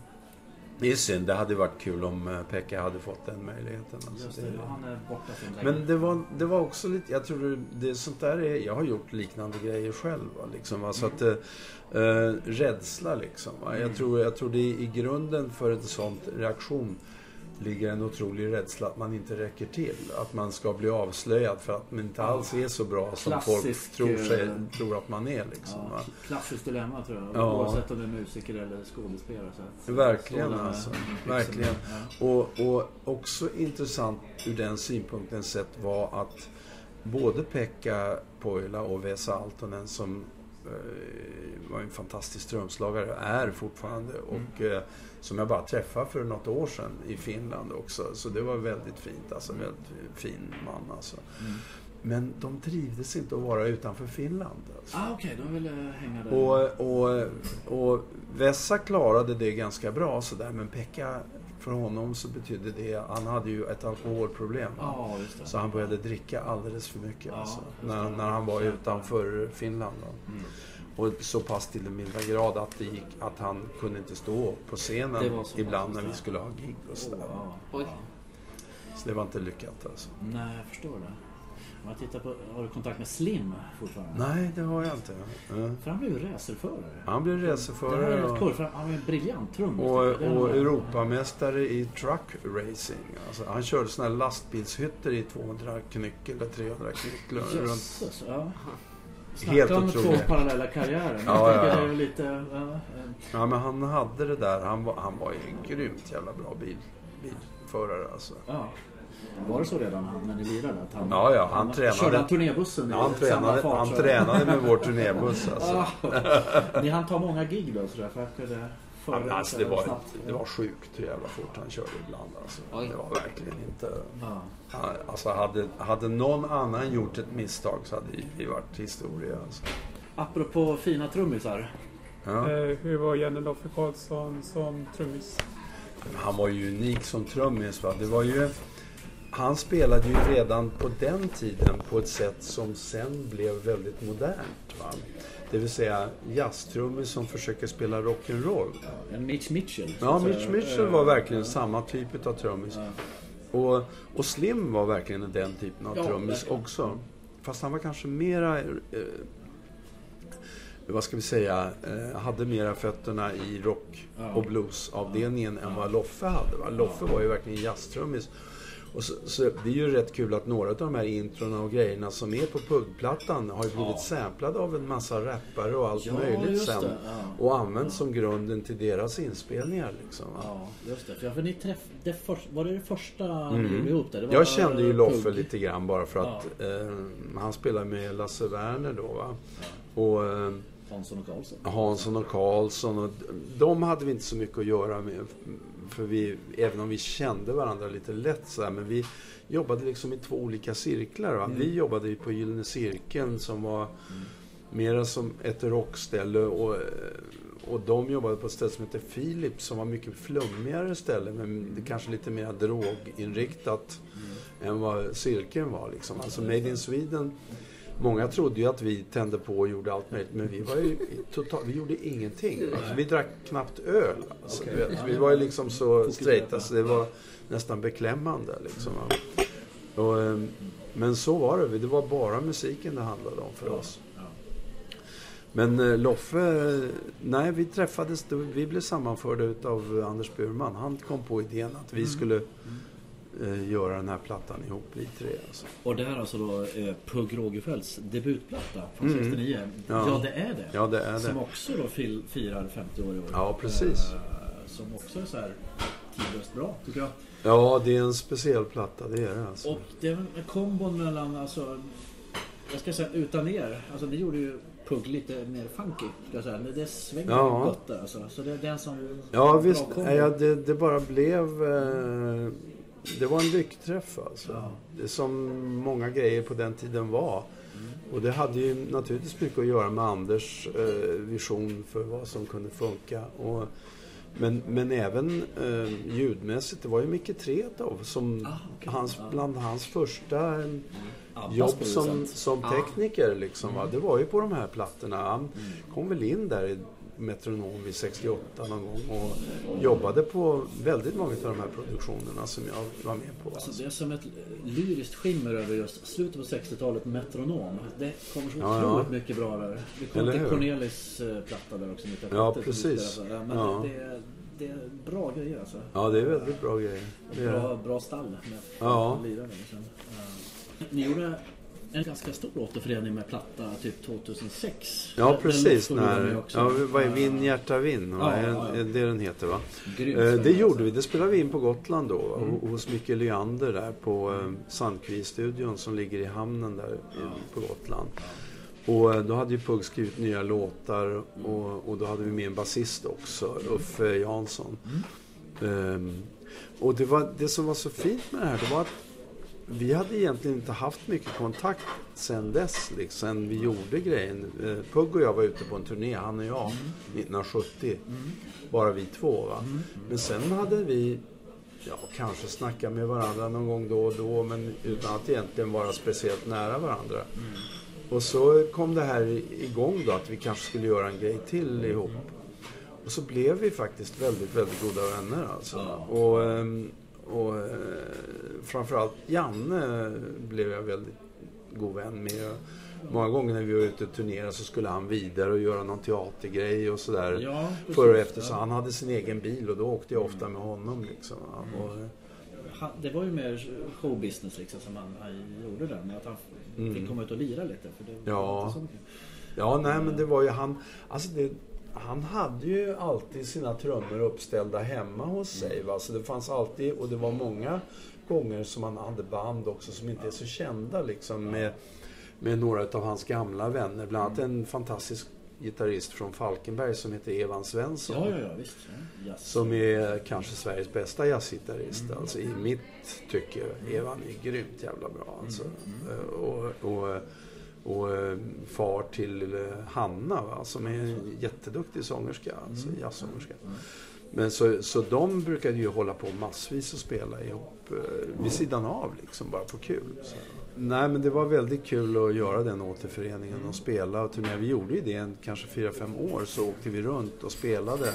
S1: Det är synd. Det hade varit kul om eh, Pekka hade fått den möjligheten. Alltså,
S2: Just
S1: det-
S2: det, han är borta länge.
S1: Men det var, det var också lite, jag tror det, sånt där är, jag har gjort liknande grejer själv. Va, liksom, va, så att, eh, eh, rädsla liksom. Va. Jag, tror, jag tror det är i grunden för en sån reaktion ligger en otrolig rädsla att man inte räcker till. Att man ska bli avslöjad för att man inte alls är så bra som
S2: Klassisk,
S1: folk tror, sig,
S2: eh,
S1: tror att man är. Liksom,
S2: Ja, klassiskt dilemma tror jag.
S1: Ja.
S2: Oavsett om du är musiker eller skådespelare. Så
S1: Verkligen, alltså.
S2: byxorna.
S1: Verkligen. Och, och också intressant ur den synpunkten sett var att både Pekka Pohjola och Vesa Altonen som eh, var en fantastisk trumslagare, är fortfarande och eh, som jag bara träffade för något år sedan i Finland också. Så det var väldigt fint, alltså väldigt fin man alltså.
S2: Mm.
S1: Men de trivdes inte att vara utanför Finland. Alltså.
S2: Ah, Okej, de ville hänga där.
S1: Och, och, och Vessa klarade det ganska bra sådär men Pekka, för honom så betydde det, han hade ju ett alkoholproblem.
S2: Det.
S1: Så han började dricka alldeles för mycket
S2: Ja,
S1: alltså, när, när han var utanför Finland.
S2: Mm.
S1: Och så pass till den milda grad att, det gick, att han kunde inte stå på
S2: Det
S1: scenen ibland när vi skulle ha gig och sådär.
S2: Ja.
S5: Oj.
S1: Så det var inte lyckat alltså.
S2: Nej, jag förstår det. Om jag tittar på, har du kontakt med Slim fortfarande?
S1: Nej, det har jag inte. Ja.
S2: För han blev ju racerförare.
S1: Han blev
S2: Det här är
S1: racerförare
S2: rätt coolt, för han var en briljant trummis.
S1: och,
S2: Det
S1: och Europamästare i truck racing. Alltså, han körde såna här lastbilshytter i 200 knyck eller 300 knyck.
S2: Jösses, ja.
S1: Helt
S2: om två
S1: otroligt.
S2: parallella karriärer. Men
S1: Ja,
S2: jag
S1: ja, ja.
S2: det lite... Ja,
S1: Ja, men han hade det där. Han var, han var ju en grymt jävla bra bil, bilförare alltså.
S2: ja. Var det så redan han- när ni lirade? Att han,
S1: Ja, ja, han tränade.
S2: Körde han turnébussen
S1: Ja, han, tränade,
S2: fart?
S1: han tränade med vår turnébuss alltså.
S2: Ni hann ta många gig då sådär för att kunna
S1: Men alltså det, var,
S2: snabbt?
S1: det var sjukt hur jävla fort han körde ibland. Alltså.
S5: Oj.
S1: Det var verkligen inte...
S2: Ja.
S1: Han- Alltså hade, hade någon annan gjort ett misstag så hade vi varit historia. Alltså.
S2: Apropå fina trummisar.
S1: Ja.
S4: Eh, hur var Janne Loffe Karlsson som trummis?
S1: Han var ju unik som trummis. Va? Det var ju, han spelade ju redan på den tiden på ett sätt som sen blev väldigt modernt. Va? Det vill säga jazztrummis som försöker spela rock'n'roll.
S2: En Mitch Mitchell.
S1: Ja, Mitch. Mitchell var verkligen samma typ av trummis.
S2: Ja.
S1: Och, och Slim var verkligen den typen av
S2: Ja,
S1: trummis också. Fast han var kanske mera... Eh, vad ska vi säga? Eh, hade mera fötterna i rock
S2: Ja.
S1: och bluesavdelningen än vad Loffe hade. Va? Loffe var ju verkligen jazztrummis. Och så, så det är ju rätt kul att några av de här introna och grejerna som är på puggplattan har ju blivit
S2: Ja.
S1: samplade av en massa rappare och allt
S2: Ja,
S1: möjligt sen.
S2: det, ja.
S1: Och använts som grunden till deras inspelningar. Liksom?
S2: Ja, just det. För, ni träff, det för, var det det första
S1: Mm.
S2: ni gjorde ihop det? det var,
S1: Jag kände ju Loffe lite grann bara för att eh, han spelade med Lasse Werner då va. Och eh,
S2: Hansson och Karlsson.
S1: Hansson och Karlsson och de hade vi inte så mycket att göra med. För vi, även om vi kände varandra lite lätt så här, men vi jobbade liksom i två olika cirklar. Va? Vi jobbade ju på Gyllene Cirkeln som var mera som ett rockställe och, och de jobbade på ett ställe som heter Philips som var mycket flummigare ställe men det kanske lite mer droginriktat än vad cirkeln var. Liksom. Alltså Made in Sweden Många trodde ju att vi tände på och gjorde allt möjligt, men vi var ju total, vi gjorde ingenting. Alltså, vi drack knappt öl. Alltså, du vet. Vi var ju liksom så straighta så det var nästan beklämmande. Liksom, och, eh, men så var det. Det var bara musiken det handlade om för oss. Men eh, Loffe, nej vi träffades, vi blev sammanförda utav Anders Burman. Han kom på idén att vi skulle eh, göra den här plattan ihop, vi tre. Alltså.
S2: Och det här är alltså då eh, Pugh Rogefeldts debutplatta från
S1: Mm.
S2: 69.
S1: Ja.
S2: Ja. det är det.
S1: Ja, det är
S2: Som
S1: det.
S2: också då fil- firar 50 år i år.
S1: Ja, precis.
S2: Eh, som också är så här tidlöst bra tycker jag.
S1: Ja, det är en speciell platta, det är det alltså.
S2: Och det är en kombon mellan, alltså, jag ska säga utan er. Alltså ni gjorde ju Pugg lite mer funky. Ska jag säga. Men Det svänger
S1: Ja.
S2: gott där alltså. Så det är den som...
S1: Ja,
S2: bra
S1: visst.
S2: kombo.
S1: Ja, det, det bara blev... Eh, det var en lyckträff alltså.
S2: Ja.
S1: Det som många grejer på den tiden var. Och det hade ju naturligtvis mycket att göra med Anders eh, vision för vad som kunde funka. Och, men, men även eh, ljudmässigt, det var ju Micke Tretow som
S2: Ah, okej.
S1: hans, bland hans första
S2: Abbas
S1: jobb som, som tekniker liksom, va? det var ju på de här plattorna. Han kom väl in där i Metronom vid 68 någon gång och jobbade på väldigt många av de här produktionerna som jag var med på.
S2: Alltså,
S1: Alltså.
S2: det är som ett lyriskt skimmer över just slutet på 60-talet, Metronom. Det kommer så
S1: Ja,
S2: otroligt
S1: ja.
S2: mycket bra där. Kommer
S1: Eller
S2: till? Cornelis platta där också. 1970,
S1: Ja, precis.
S2: Men
S1: Ja.
S2: det, det, är, det bra grejer alltså.
S1: Ja, det är väldigt bra grejer. Det
S2: Bra, bra stall med
S1: Ja.
S2: lirare. Liksom. Ni gjorde en ganska stor återförening med platta typ 2006.
S1: ja, precis. När, ja, vad är
S2: Eh,
S1: Vinn hjärta vinn?
S2: Ja,
S1: Är
S2: ja, ja.
S1: det den heter va?
S2: grymt
S1: Eh, Det gjorde vi. Det spelade vi in på Gotland då.
S2: Mm.
S1: ho- Hos Micke Lyander där på eh, Sandkvist-studion som ligger i hamnen där på Gotland. Och eh, då hade ju Pugg skrivit nya låtar och, och då hade vi med en basist också, Uffe Jansson. Ehm, och det, var, det som var så fint med det här, det var att vi hade egentligen inte haft mycket kontakt sen dess, liksom, sen vi gjorde grejen. Eh, Pugg och jag var ute på en turné, han och jag, 1970. Bara vi två. Va? Men sen hade vi ja, kanske snackat med varandra någon gång då och då, men utan att egentligen vara speciellt nära varandra. Och så kom det här igång då, att vi kanske skulle göra en grej till ihop. Och så blev vi faktiskt väldigt, väldigt goda vänner alltså. Och, ehm, och eh, framförallt Janne blev jag väldigt god vän med. Många gånger när vi var ute och turnerade så skulle han vidare och göra någon teatergrej och sådär.
S2: Ja, precis.
S1: Före och efter. Så han hade sin egen bil och då åkte jag ofta med honom. Liksom. Och,
S2: Han- Det var ju mer showbusiness liksom som han, han gjorde där. Men att han fick komma ut och lira lite. För det var
S1: Mm. Ja.
S2: inte så mycket.
S1: Ja, nej men det var ju han. Alltså det, han hade ju alltid sina trummor uppställda hemma hos sig. Va? Så det fanns alltid, och det var många gånger som han hade band också som inte är så kända liksom med, med några av hans gamla vänner. Bland annat en fantastisk gitarrist från Falkenberg som heter Evan Svensson.
S2: Ja, ja, ja, visst. Jazz.
S1: Som är kanske Sveriges bästa jazzgitarrist. Alltså i mitt tycke. Evan är grymt jävla bra alltså. Eh, Och, och, och eh, far till eh, Hanna va? som är en jätteduktig sångerska. Alltså jazzsångerska. Men så, så de brukade ju hålla på massvis och spela ihop eh, vid sidan av liksom, bara på kul. Så. Nej men det var väldigt kul att göra den återföreningen och spela och turnera. Vi gjorde ju det en, kanske fyra fem år så åkte vi runt och spelade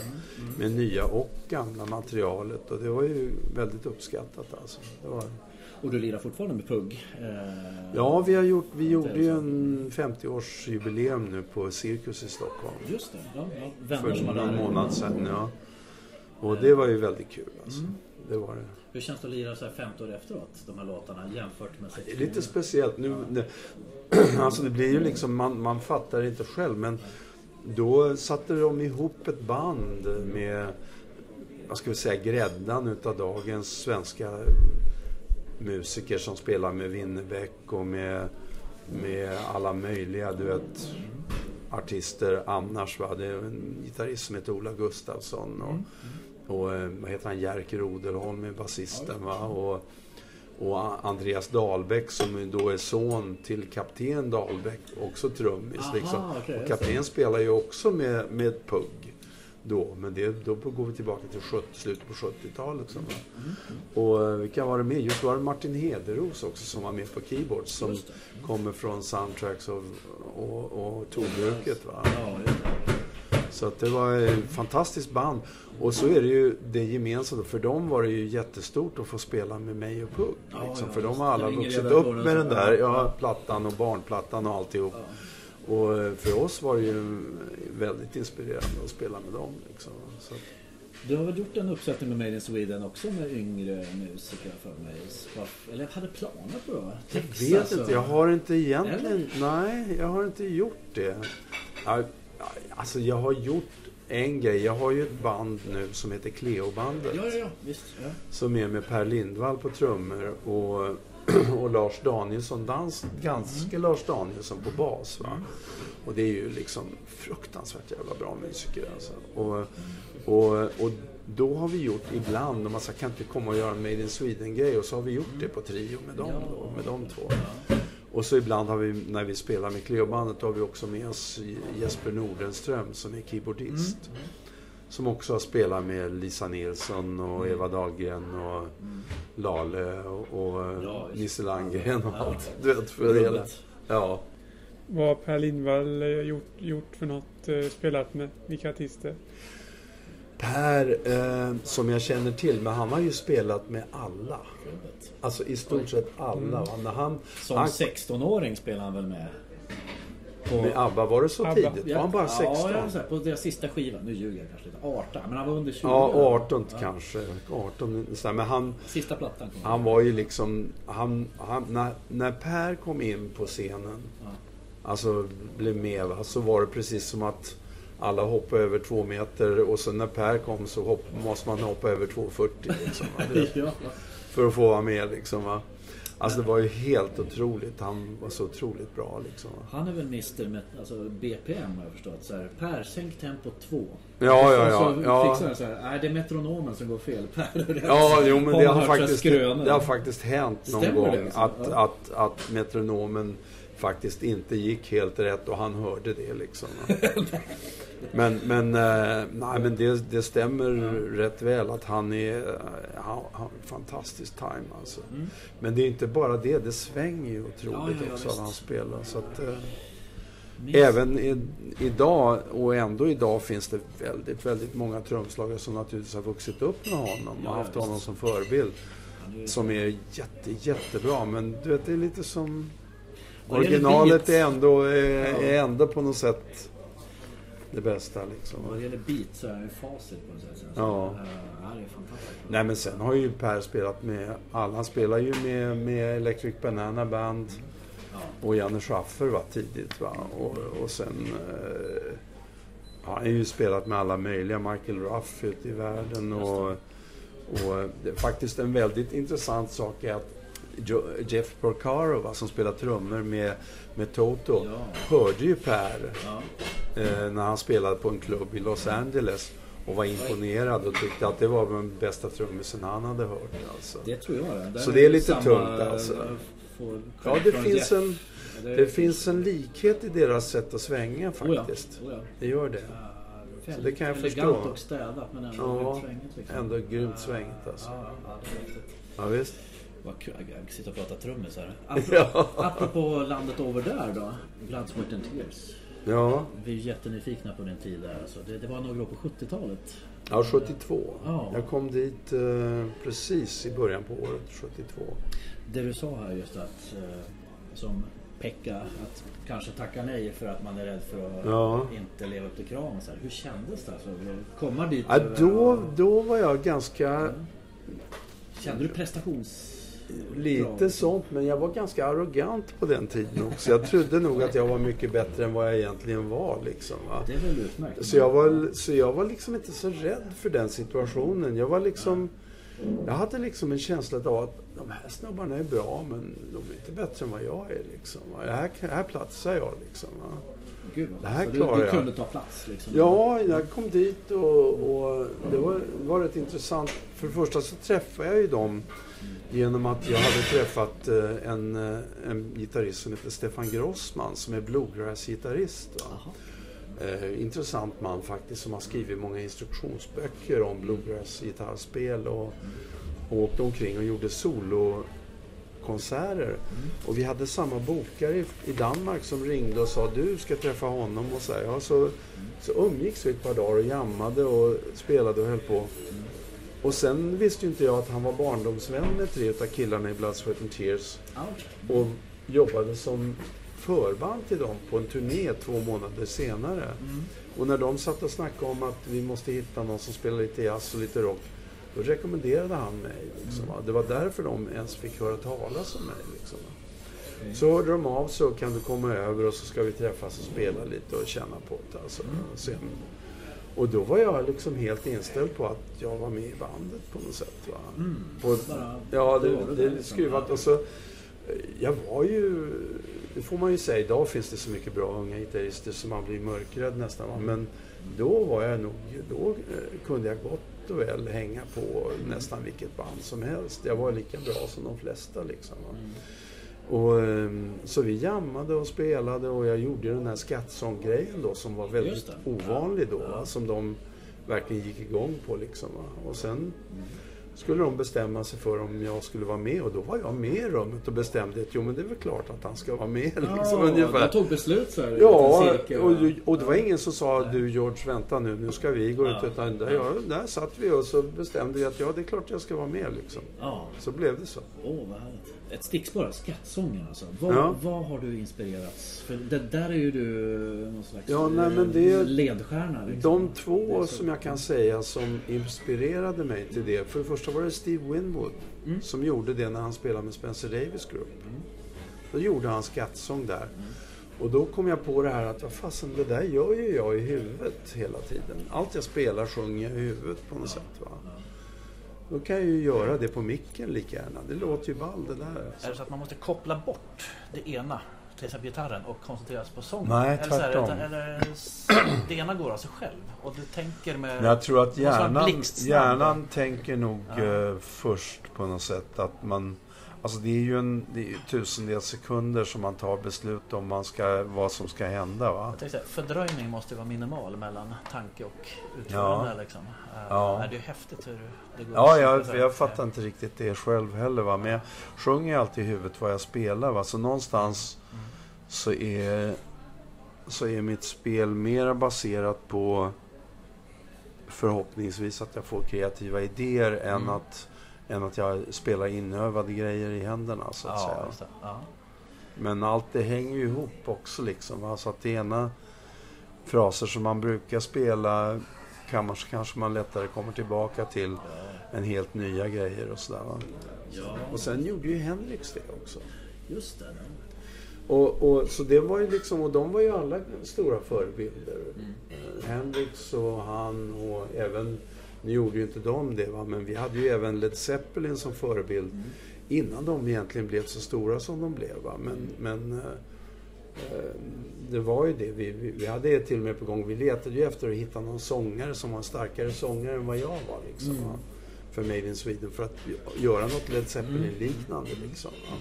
S1: med nya och gamla materialet och det var ju väldigt uppskattat alltså. Det var...
S2: Och du lirar fortfarande med Pugg? Eh,
S1: Ja, vi, har gjort, vi
S2: Det
S1: gjorde ju en 50-årsjubileum nu på Cirkus i Stockholm.
S2: Just det. Ja, ja. Vänner
S1: För
S2: som
S1: någon månad sedan. Ja. Och det var ju väldigt kul alltså.
S2: Mm.
S1: Det var det.
S2: Hur känns det att lira så här 50 år efteråt? De här låtarna jämfört med
S1: Det
S2: 60
S1: är lite speciellt nu. Det, alltså det blir ju liksom, man, man fattar det inte själv men då satte de ihop ett band med, vad ska vi säga, gräddan utav dagens svenska musiker som spelar med Winnerbäck och med, med alla möjliga, du vet, artister annars. Va? Det är en gitarrist som heter Ola Gustafsson och, och eh, vad heter han, Jerker Rodelholm är basisten. Va? Och, och Andreas Dahlbäck som då är son till kapten Dahlbäck, också trummis. Liksom.
S2: okej,
S1: och kapten spelar ju också med, med Pugg då, men det, då går vi tillbaka till 70, slutet på 70-talet. Liksom, va? Och eh, vilka var det med? Just var det Martin Hederos också som var med på keyboards som kommer från soundtracks och, och, och Torbruket. Va?
S2: Ja.
S1: Så att det var ett fantastiskt band. Och så är det ju det gemensamma. För dem var det ju jättestort att få spela med mig och.
S2: Ja,
S1: Liksom,
S2: ja,
S1: för de har alla vuxit upp med den där
S2: ja.
S1: ja, plattan och barnplattan och alltihop. Och eh, för oss var det ju väldigt inspirerande att spela med dem. Liksom. Så,
S2: Du har väl gjort en uppsättning med Made in Sweden också med yngre musiker för mig? Eller hade planer på det?
S1: Jag
S2: Texas
S1: vet
S2: och-
S1: inte, jag har inte egentligen...
S2: Eller?
S1: Nej, jag har inte gjort det. Alltså jag har gjort en grej. Jag har ju ett band nu som heter Cleo-bandet.
S2: Ja, ja, ja. Visst. Ja.
S1: Som är med Per Lindvall på trummor och, och Lars Danielsson, dans, ganska Lars Danielsson på bas. Va? Och det är ju liksom fruktansvärt jävla bra musiker alltså. Och, och, och då har vi gjort ibland, om man säger kan inte komma och göra en Made in Sweden-grej och så har vi gjort det på trio med dem, då, med de två. Och så ibland har vi, när vi spelar med Cleo-bandet, har vi också med oss Jesper Nordenström som är keyboardist. Som också har spelat med Lisa Nilsson och Eva Dahlgren och Lale och, och
S2: Ja, just
S1: Nisse Landgren och
S2: Ja.
S1: allt. Du vet, för hela.
S2: Rubbet.
S1: Ja.
S4: Vad har Per Lindvall eh, gjort, gjort för något? eh, Spelat med? Vilka artister?
S1: Per, eh, som jag känner till, men han har ju spelat med alla. Alltså i stort sett alla. Va? När han,
S2: Som
S1: han,
S2: 16-åring spelar han väl med? På...
S1: med ABBA, var det så
S4: ABBA.
S1: tidigt? Var han bara 16?
S2: Ja, här, på deras sista skiva. Nu ljuger jag kanske lite. 18. Men han var under 20.
S1: Ja, 18
S2: Ja.
S1: kanske. 18, så här, men han,
S2: Sista plattan kom.
S1: han var ju liksom... Han, han, när, när Per kom in på scenen,
S2: Ja.
S1: alltså blev med, va, så var det precis som att alla hoppade över två meter och sen när Per kom så hopp, måste man hoppa över 2,40 liksom,
S2: ja.
S1: för att få vara med. Liksom, va. Alltså det var ju helt otroligt. Han var så otroligt bra. Liksom.
S2: Han är väl mister med alltså BPM har jag förstått. Så här, per, sänk tempo 2.
S1: Ja, ja, ja,
S2: Så
S1: ja.
S2: fixar han så här, nej det är metronomen som går fel. Per.
S1: Ja, jo, men det har, faktiskt, det har faktiskt hänt någon
S2: Stämmer det
S1: gång
S2: liksom?
S1: att,
S2: Ja.
S1: att, att metronomen faktiskt inte gick helt rätt och han hörde det liksom. men men, eh, nej, men det, det stämmer rätt väl att han är eh, han, han fantastisk time alltså.
S2: Mm.
S1: Men det är inte bara det, det svänger ju otroligt
S2: Ja, ja,
S1: också när han spelar. Så att, eh, Även i, idag, och ändå idag, finns det väldigt, väldigt många trumslagare som naturligtvis har vuxit upp med honom och haft honom som förebild. Som är jätte, jättebra. Men du vet, det är lite som... Originalet är ändå, är,
S2: Ja.
S1: är ändå på något sätt det bästa liksom.
S2: Vad det gäller beat så är ju facit på något sätt. Så,
S1: Ja.
S2: eh, ja, det är fantastiskt.
S1: Nej men sen har ju Per spelat med alla. Han spelar ju med, med Electric Banana Band
S2: Ja.
S1: och Janne Schaffer va, tidigt. Va? Och, och sen eh, har han ju spelat med alla möjliga. Michael Ruff ute i världen. Och, och det är faktiskt en väldigt intressant sak är att Jo- Jeff Porcaro va, som spelar trummor med, med Toto
S2: Ja.
S1: hörde ju Per
S2: Ja.
S1: eh, när han spelade på en klubb i Los Angeles och var imponerad och tyckte att det var den bästa trummisen han hade hört. Alltså.
S2: Det tror jag. Där
S1: Så det är lite tungt, alltså. Ja, det finns,
S2: Jeff.
S1: en, det finns en likhet i deras sätt att svänga
S2: Oh ja,
S1: faktiskt.
S2: oh ja.
S1: Det gör det. Så det kan jag
S2: elegant
S1: förstå.
S2: och städat men ändå
S1: Ja,
S2: grymt svängigt. Liksom.
S1: ändå grymt svängigt, alltså.
S2: Det.
S1: Ja, visst.
S2: Vad kul. Jag sitter och pratar trummis här. Apropå,
S1: Ja.
S2: apropå landet över där då. Blood, Sweat and Tears.
S1: Ja,
S2: Vi är jättenyfikna på din tid där. Alltså. Det, det var några år på 70-talet.
S1: ja 72.
S2: Ja.
S1: Jag kom dit eh, precis i början på året, 72.
S2: Det du sa här just att eh, som Pekka att kanske tacka nej för att man är rädd för att
S1: Ja.
S2: inte leva upp till kraven. Så här. Hur kändes det? Alltså, komma dit?
S1: Ja, då, då var jag ganska...
S2: Kände du prestations...
S1: Lite sånt, men jag var ganska arrogant på den tiden också. Jag trodde nog att jag var mycket bättre än vad jag egentligen var. Liksom, va?
S2: Det är väl utmärkt.
S1: Så jag, var, så jag var liksom inte så rädd för den situationen. Jag var liksom... Jag hade liksom en känsla av att de här snubbarna är bra, men de är inte bättre än vad jag är. Liksom. Här, här platsar jag. Liksom, va?
S2: Gud,
S1: Det här
S2: så du,
S1: klarar
S2: du
S1: jag.
S2: kunde ta plats liksom?
S1: Ja, jag kom dit och, och det var, var rätt intressant. För det första så träffade jag ju dem genom att jag hade träffat eh, en, eh, en gitarrist som heter Stefan Grossman som är bluegrass-gitarrist. Eh, intressant man faktiskt som har skrivit många instruktionsböcker om bluegrass-gitarrspel och, och åkte omkring och gjorde solokonserter. Och vi hade samma bokare i, i Danmark som ringde och sa du ska träffa honom och så här. Ja, så, så umgicks vi ett par dagar och jammade och spelade och höll på. Och sen visste ju inte jag att han var barndomsvän med tre av killarna i Blood, Sweat and Tears
S2: Ja, okej.
S1: och jobbade som förband till dem på en turné två månader senare. Och när de satt och snackade om att vi måste hitta någon som spelar lite jazz och lite rock. Då rekommenderade han mig. Liksom, va. Det var därför de ens fick höra talas om mig. Liksom, va. Så hörde de av sig och kan du komma över och så ska vi träffas och spela lite och känna på det. Alltså, sen. Och då var jag liksom helt inställd på att jag var med i bandet på något sätt. Va? På,
S2: Bara-
S1: ja, det, det är
S2: liksom.
S1: skruvat. Och så, jag var ju, det får man ju säga, idag finns det så mycket bra unga gitarrister som man blir mörkrädd nästan. Va? Men då var jag nog, då eh, kunde jag gott och väl hänga på nästan vilket band som helst. Jag var lika bra som de flesta liksom. Va? Och, ehm, så vi jammade och spelade och jag gjorde den här skattsånggrejen då som var väldigt ovanlig då.
S2: Ja.
S1: Som de verkligen gick igång på liksom. Va? Och sen skulle de bestämma sig för om jag skulle vara med och då var jag med i rummet och bestämde att jo men det är väl klart att han ska vara med. Liksom,
S2: Ja,
S1: ungefär.
S2: de tog beslut så här
S1: Ja, och, och det var ingen som sa du George vänta nu, nu ska vi gå ut.
S2: Ja.
S1: Utan där, ja, där satt vi och så bestämde vi att ja det är klart jag ska vara med liksom.
S2: Ja,
S1: Så blev det så.
S2: åh vad härligt. Ett stickspår, skattsången alltså. Vad,
S1: Ja.
S2: vad har du inspirerats? För det där är ju du någon slags
S1: Ja, nej, men
S2: eh,
S1: det-
S2: ledstjärna. Liksom.
S1: De två
S2: så-
S1: som jag kan säga som inspirerade mig till det. För det första var det Steve Winwood
S2: Mm.
S1: som gjorde det när han spelade med Spencer Davis Group. Då gjorde han skattsång där.
S2: Mm.
S1: Och då kom jag på det här att vad fasen, det där gör ju jag i huvudet hela tiden. Allt jag spelar sjunger jag i huvudet på något sätt. Va? Då kan jag ju göra det på micken lika gärna. Det låter ju ball det där.
S6: Är det så att man måste koppla bort det ena, till exempel gitarren, och koncentrera sig på sången?
S1: Nej,
S6: eller så här,
S1: tvärtom.
S6: Eller det ena går av sig själv och du tänker med...
S1: Men jag tror att hjärnan, hjärnan tänker nog
S6: Ja.
S1: eh, först på något sätt att man... Alltså det är ju en det är ju tusendels sekunder som man tar beslut om man ska, vad som ska hända. Va?
S6: Jag tänkte fördröjning måste ju vara minimal mellan tanke och utförande. Liksom. Eh,
S1: Ja.
S6: är det är häftigt hur.
S1: Ja, jag, jag fattar inte riktigt det själv heller. Va? Men jag sjunger ju alltid i huvudet vad jag spelar. Va? Så någonstans så är, så är mitt spel mera baserat på förhoppningsvis att jag får kreativa idéer än,
S6: Mm.
S1: att, än att jag spelar inövade grejer i händerna. Så att
S6: Ja,
S1: säga.
S6: Ja.
S1: Men allt det hänger ju ihop också liksom. Va? Så att det ena fraser som man brukar spela kan man, kanske man lättare kommer tillbaka till än helt nya grejer och sådär. Och sen gjorde ju Henriks det också.
S2: just det.
S1: Och, och, så det var ju liksom, och de var ju alla stora förebilder. Eh, Hendrix och han och även, nu gjorde ju inte de det va, men vi hade ju även Led Zeppelin som förebild innan de egentligen blev så stora som de blev. Va? Men, men eh, eh, det var ju det, vi, vi, vi hade det till och med på gång. Vi letade ju efter att hitta någon sångare som var en starkare sångare än vad jag var. Liksom, va? För Made in Sweden, för att göra något Led Zeppelin-liknande. Liksom, va?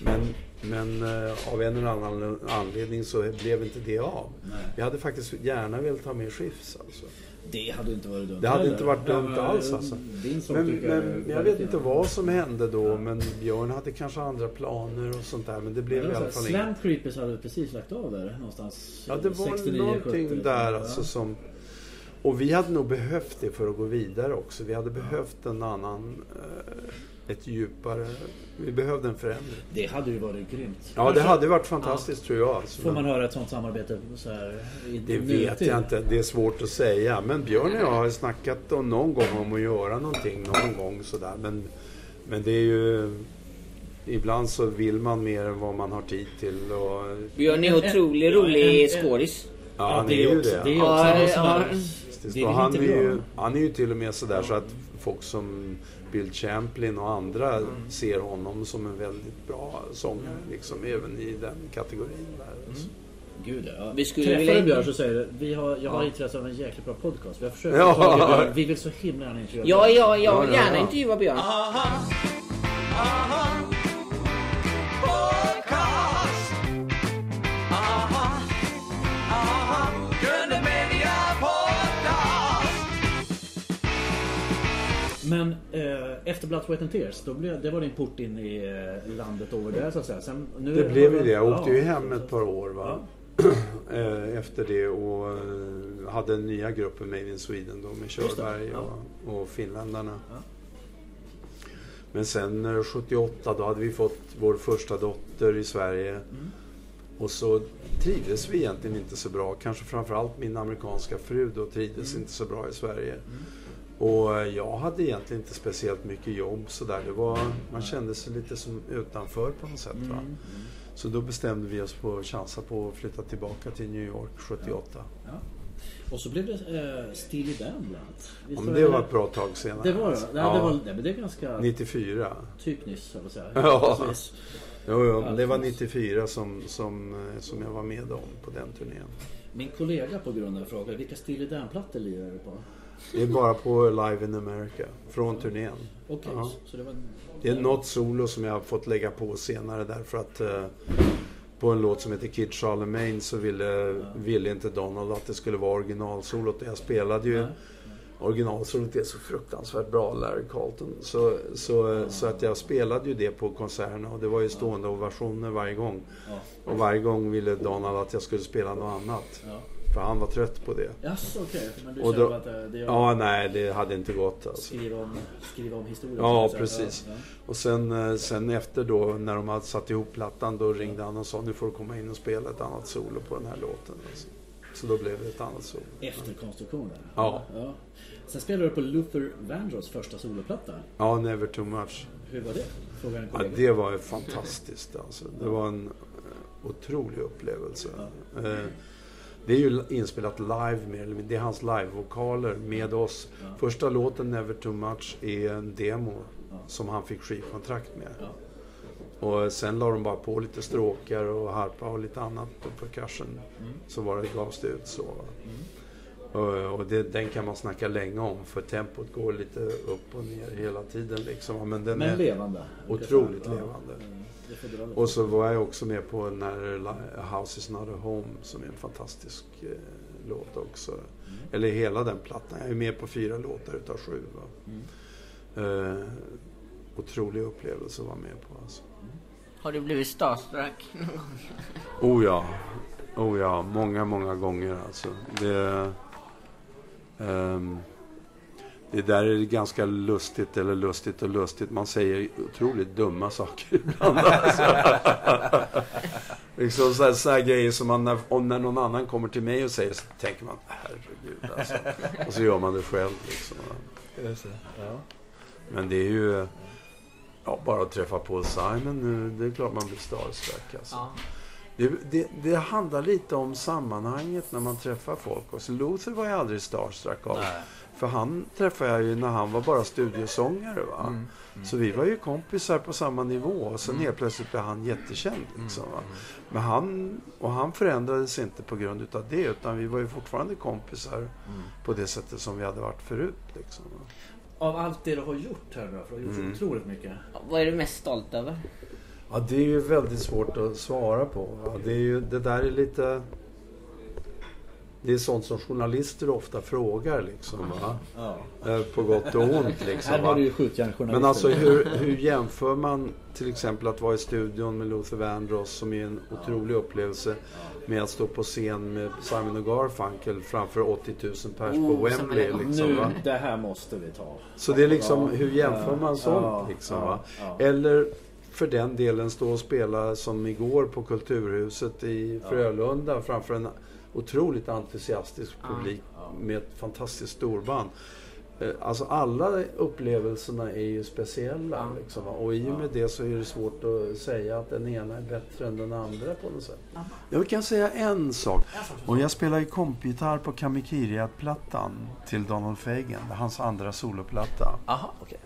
S1: Men, men eh, av en eller annan anledning så blev inte det av.
S2: Nej.
S1: Vi hade faktiskt gärna velat ha med Schiffs alltså.
S2: Det hade inte varit dumt
S1: Det hade inte varit dumt alls, alltså.
S2: Sång
S1: Men,
S2: jag
S1: men jag vet inte vad som hände då, men Björn hade kanske andra planer och sånt där. Men det blev
S2: Men
S1: i
S2: det var
S1: alla fall inget.
S2: Slam Creepers hade precis lagt av där någonstans.
S1: Ja, det var
S2: 69,
S1: någonting
S2: 70,
S1: där
S2: ja.
S1: alltså som... Och vi hade nog behövt det för att gå vidare också. Vi hade behövt en annan... Eh, ett djupare... Vi behövde en förändring.
S2: Det hade ju varit grymt.
S1: Ja, det hade varit fantastiskt tror jag. Alltså.
S2: Får man höra ett sånt samarbete så här i
S1: Det vet
S2: nutid?
S1: jag inte. Det är svårt att säga. Men Björn och jag har snackat om någon gång om att göra någonting någon gång sådär. Men, men det är ju... Ibland så vill man mer än vad man har tid till. Och,
S5: Björn är otroligt
S2: ja,
S5: rolig skådis.
S1: ja,
S2: Ja,
S1: han
S2: det
S1: är ju
S2: också,
S1: det.
S2: Är
S5: Ja,
S2: också
S5: ja.
S1: Han, är ju, han är ju till och med sådär så att folk som Bill Champlin och andra
S2: Mm.
S1: ser honom som en väldigt bra sångare. Liksom, även i den kategorin. Där. alltså.
S2: Gud ja.
S5: Vi skulle
S2: Träffar
S5: vilja-
S2: du Björn så säger du, vi har, jag har
S1: Ja.
S2: intresse av en jäkligt bra podcast. Vi har försökt
S1: Ja.
S2: Björn. Vi vill så himla gärna intervjua
S5: Ja, ja, jag
S1: Ja, ja,
S5: gärna
S1: ja.
S5: intervjua Björn.
S3: Aha, aha,
S2: Men eh, efter Blood, Sweat and Tears, då blev, det var din port in i eh, landet over där så att säga. Sen, nu
S1: Det blev ju det. Jag
S2: Ja.
S1: åkte ju hem ett par år va? Eh, efter det och eh, hade den nya gruppen Made in Sweden då med Körberg och, och finländarna. Men sen eh, 78 då hade vi fått vår första dotter i Sverige.
S2: Mm.
S1: Och så trivdes vi egentligen inte så bra. Kanske framförallt min amerikanska fru då trivdes inte så bra i Sverige. Och jag hade egentligen inte speciellt mycket jobb sådär. Det var, man kände sig lite som utanför på något sätt. Va? Så då bestämde vi oss på att chansa på att flytta tillbaka till New York 78.
S2: Ja. Och så blev det eh, Steely Dan bland
S1: Ja, men det
S2: det?
S1: var ett bra tag senare.
S2: Det var det?
S1: alltså.
S2: Ja, det var, nej, men det är ganska
S1: 94.
S2: typ nyss, jag säga.
S1: Ja.
S2: Precis.
S1: Jo, jo, men det var
S2: Alldeles.
S1: 94 som, som, eh, som jag var med om på den turnén.
S2: Min kollega på grund av frågar vilka Steely Dan-plattor lirar du på?
S1: Det är bara på Live in America, från turnén.
S2: Okej,
S1: Ja.
S2: så det var...
S1: Det är något solo som jag har fått lägga på senare därför att eh, på en låt som heter Kid Charlemagne så ville, ville inte Donald att det skulle vara originalsolot. Jag spelade ju
S2: Ja.
S1: originalsolot är så fruktansvärt bra, Larry Carlton. Så, så, så att jag spelade ju det på konserterna och det var ju stående ovationer varje gång.
S2: Ja.
S1: Och varje gång ville Donald att jag skulle spela något annat.
S2: Ja.
S1: För han var trött på det.
S2: Jaså, okej. Men du
S1: Och
S2: kände
S1: då-
S2: att det, det gör
S1: Ja, nej, det hade inte gått alltså.
S2: skriva, om, skriva om historien?
S1: Ja, precis.
S2: Ja, ja.
S1: Och sen, eh, sen efter då, när de hade satt ihop plattan, då ringde han och sa nu får du komma in och spela ett annat solo på den här låten. Alltså. Så då blev det ett annat solo.
S2: Efterkonstruktioner?
S1: Ja.
S2: ja. Sen spelade du på Luther Vandross första soloplatta.
S1: Ja, Never Too Much.
S2: Hur var det? En
S1: Ja, det var ju fantastiskt alltså. Det var en eh, otrolig upplevelse. Eh, Det är ju inspelat live mindre. Det är hans livevokaler med oss. Första låten, Never Too Much, är en demo som han fick skivkontrakt med. Och sen la de bara på lite stråkar och harpa och lite annat och percussion. Så var det, gavs det ut så. Och, och det, den kan man snacka länge om för tempot går lite upp och ner hela tiden liksom. Men den
S2: Men
S1: är
S2: levande.
S1: otroligt levande.
S2: Mm.
S1: Och så var jag också med på när House is not a home som är en fantastisk eh, låt också. Eller hela den plattan. Jag är med på fyra låtar utav sju. Va? Eh, otrolig upplevelse att vara med på alltså.
S5: Har du blivit starstruck?
S1: Oh ja. Oh ja, många, många gånger alltså. Det, ehm, det där är ganska lustigt, eller lustigt och lustigt. Man säger otroligt dumma saker ibland. Alltså. liksom så här, så här grejer som man, när, om när någon annan kommer till mig och säger så tänker man herregud alltså. Och så gör man det själv liksom. Men det är ju, ja bara att träffa Paul Simon nu, det är klart man blir starstruck alltså. Det, det, det handlar lite om sammanhanget när man träffar folk. Och så Luther var jag aldrig starstruck av.
S6: Nej.
S1: För han träffade jag ju när han var bara studiosångare. Va?
S6: Mm.
S1: Så vi var ju kompisar på samma nivå. Och sen helt plötsligt blev han jättekänd. Liksom, va? Men han, och han förändrades inte på grund utav det. Utan vi var ju fortfarande kompisar på det sättet som vi hade varit förut. Liksom, va?
S2: Av allt det du har gjort här nu, för du har gjort
S1: Mm.
S2: otroligt mycket.
S5: Vad är du mest stolt över?
S1: Ja, det är ju väldigt svårt att svara på. Va? Det, är ju, det där är lite... Det är sånt som journalister ofta frågar liksom. Va?
S2: Ja.
S1: Eh, På gott och ont liksom. Va? Men alltså hur, hur jämför man till exempel att vara i studion med Luther Vandross som är en otrolig upplevelse med att stå på scen med Simon och Garfunkel framför 80 000 pers på
S5: som
S1: Wembley. Liksom,
S2: nu,
S1: va?
S2: det här måste vi ta.
S1: Så det är liksom, hur jämför man sånt liksom? va? Eller för den delen stå och spela som igår på Kulturhuset i Frölunda framför en otroligt entusiastisk publik med ett fantastiskt storband. Eh, Alltså alla upplevelserna är ju speciella. Liksom, och i och med det så är det svårt att säga att den ena är bättre än den andra på något sätt. Jag kan säga en sak. Och jag spelar ju kompgitarr på Kamikiriat-plattan till Donald Fagen. Hans andra soloplatta.
S6: Aha, okej.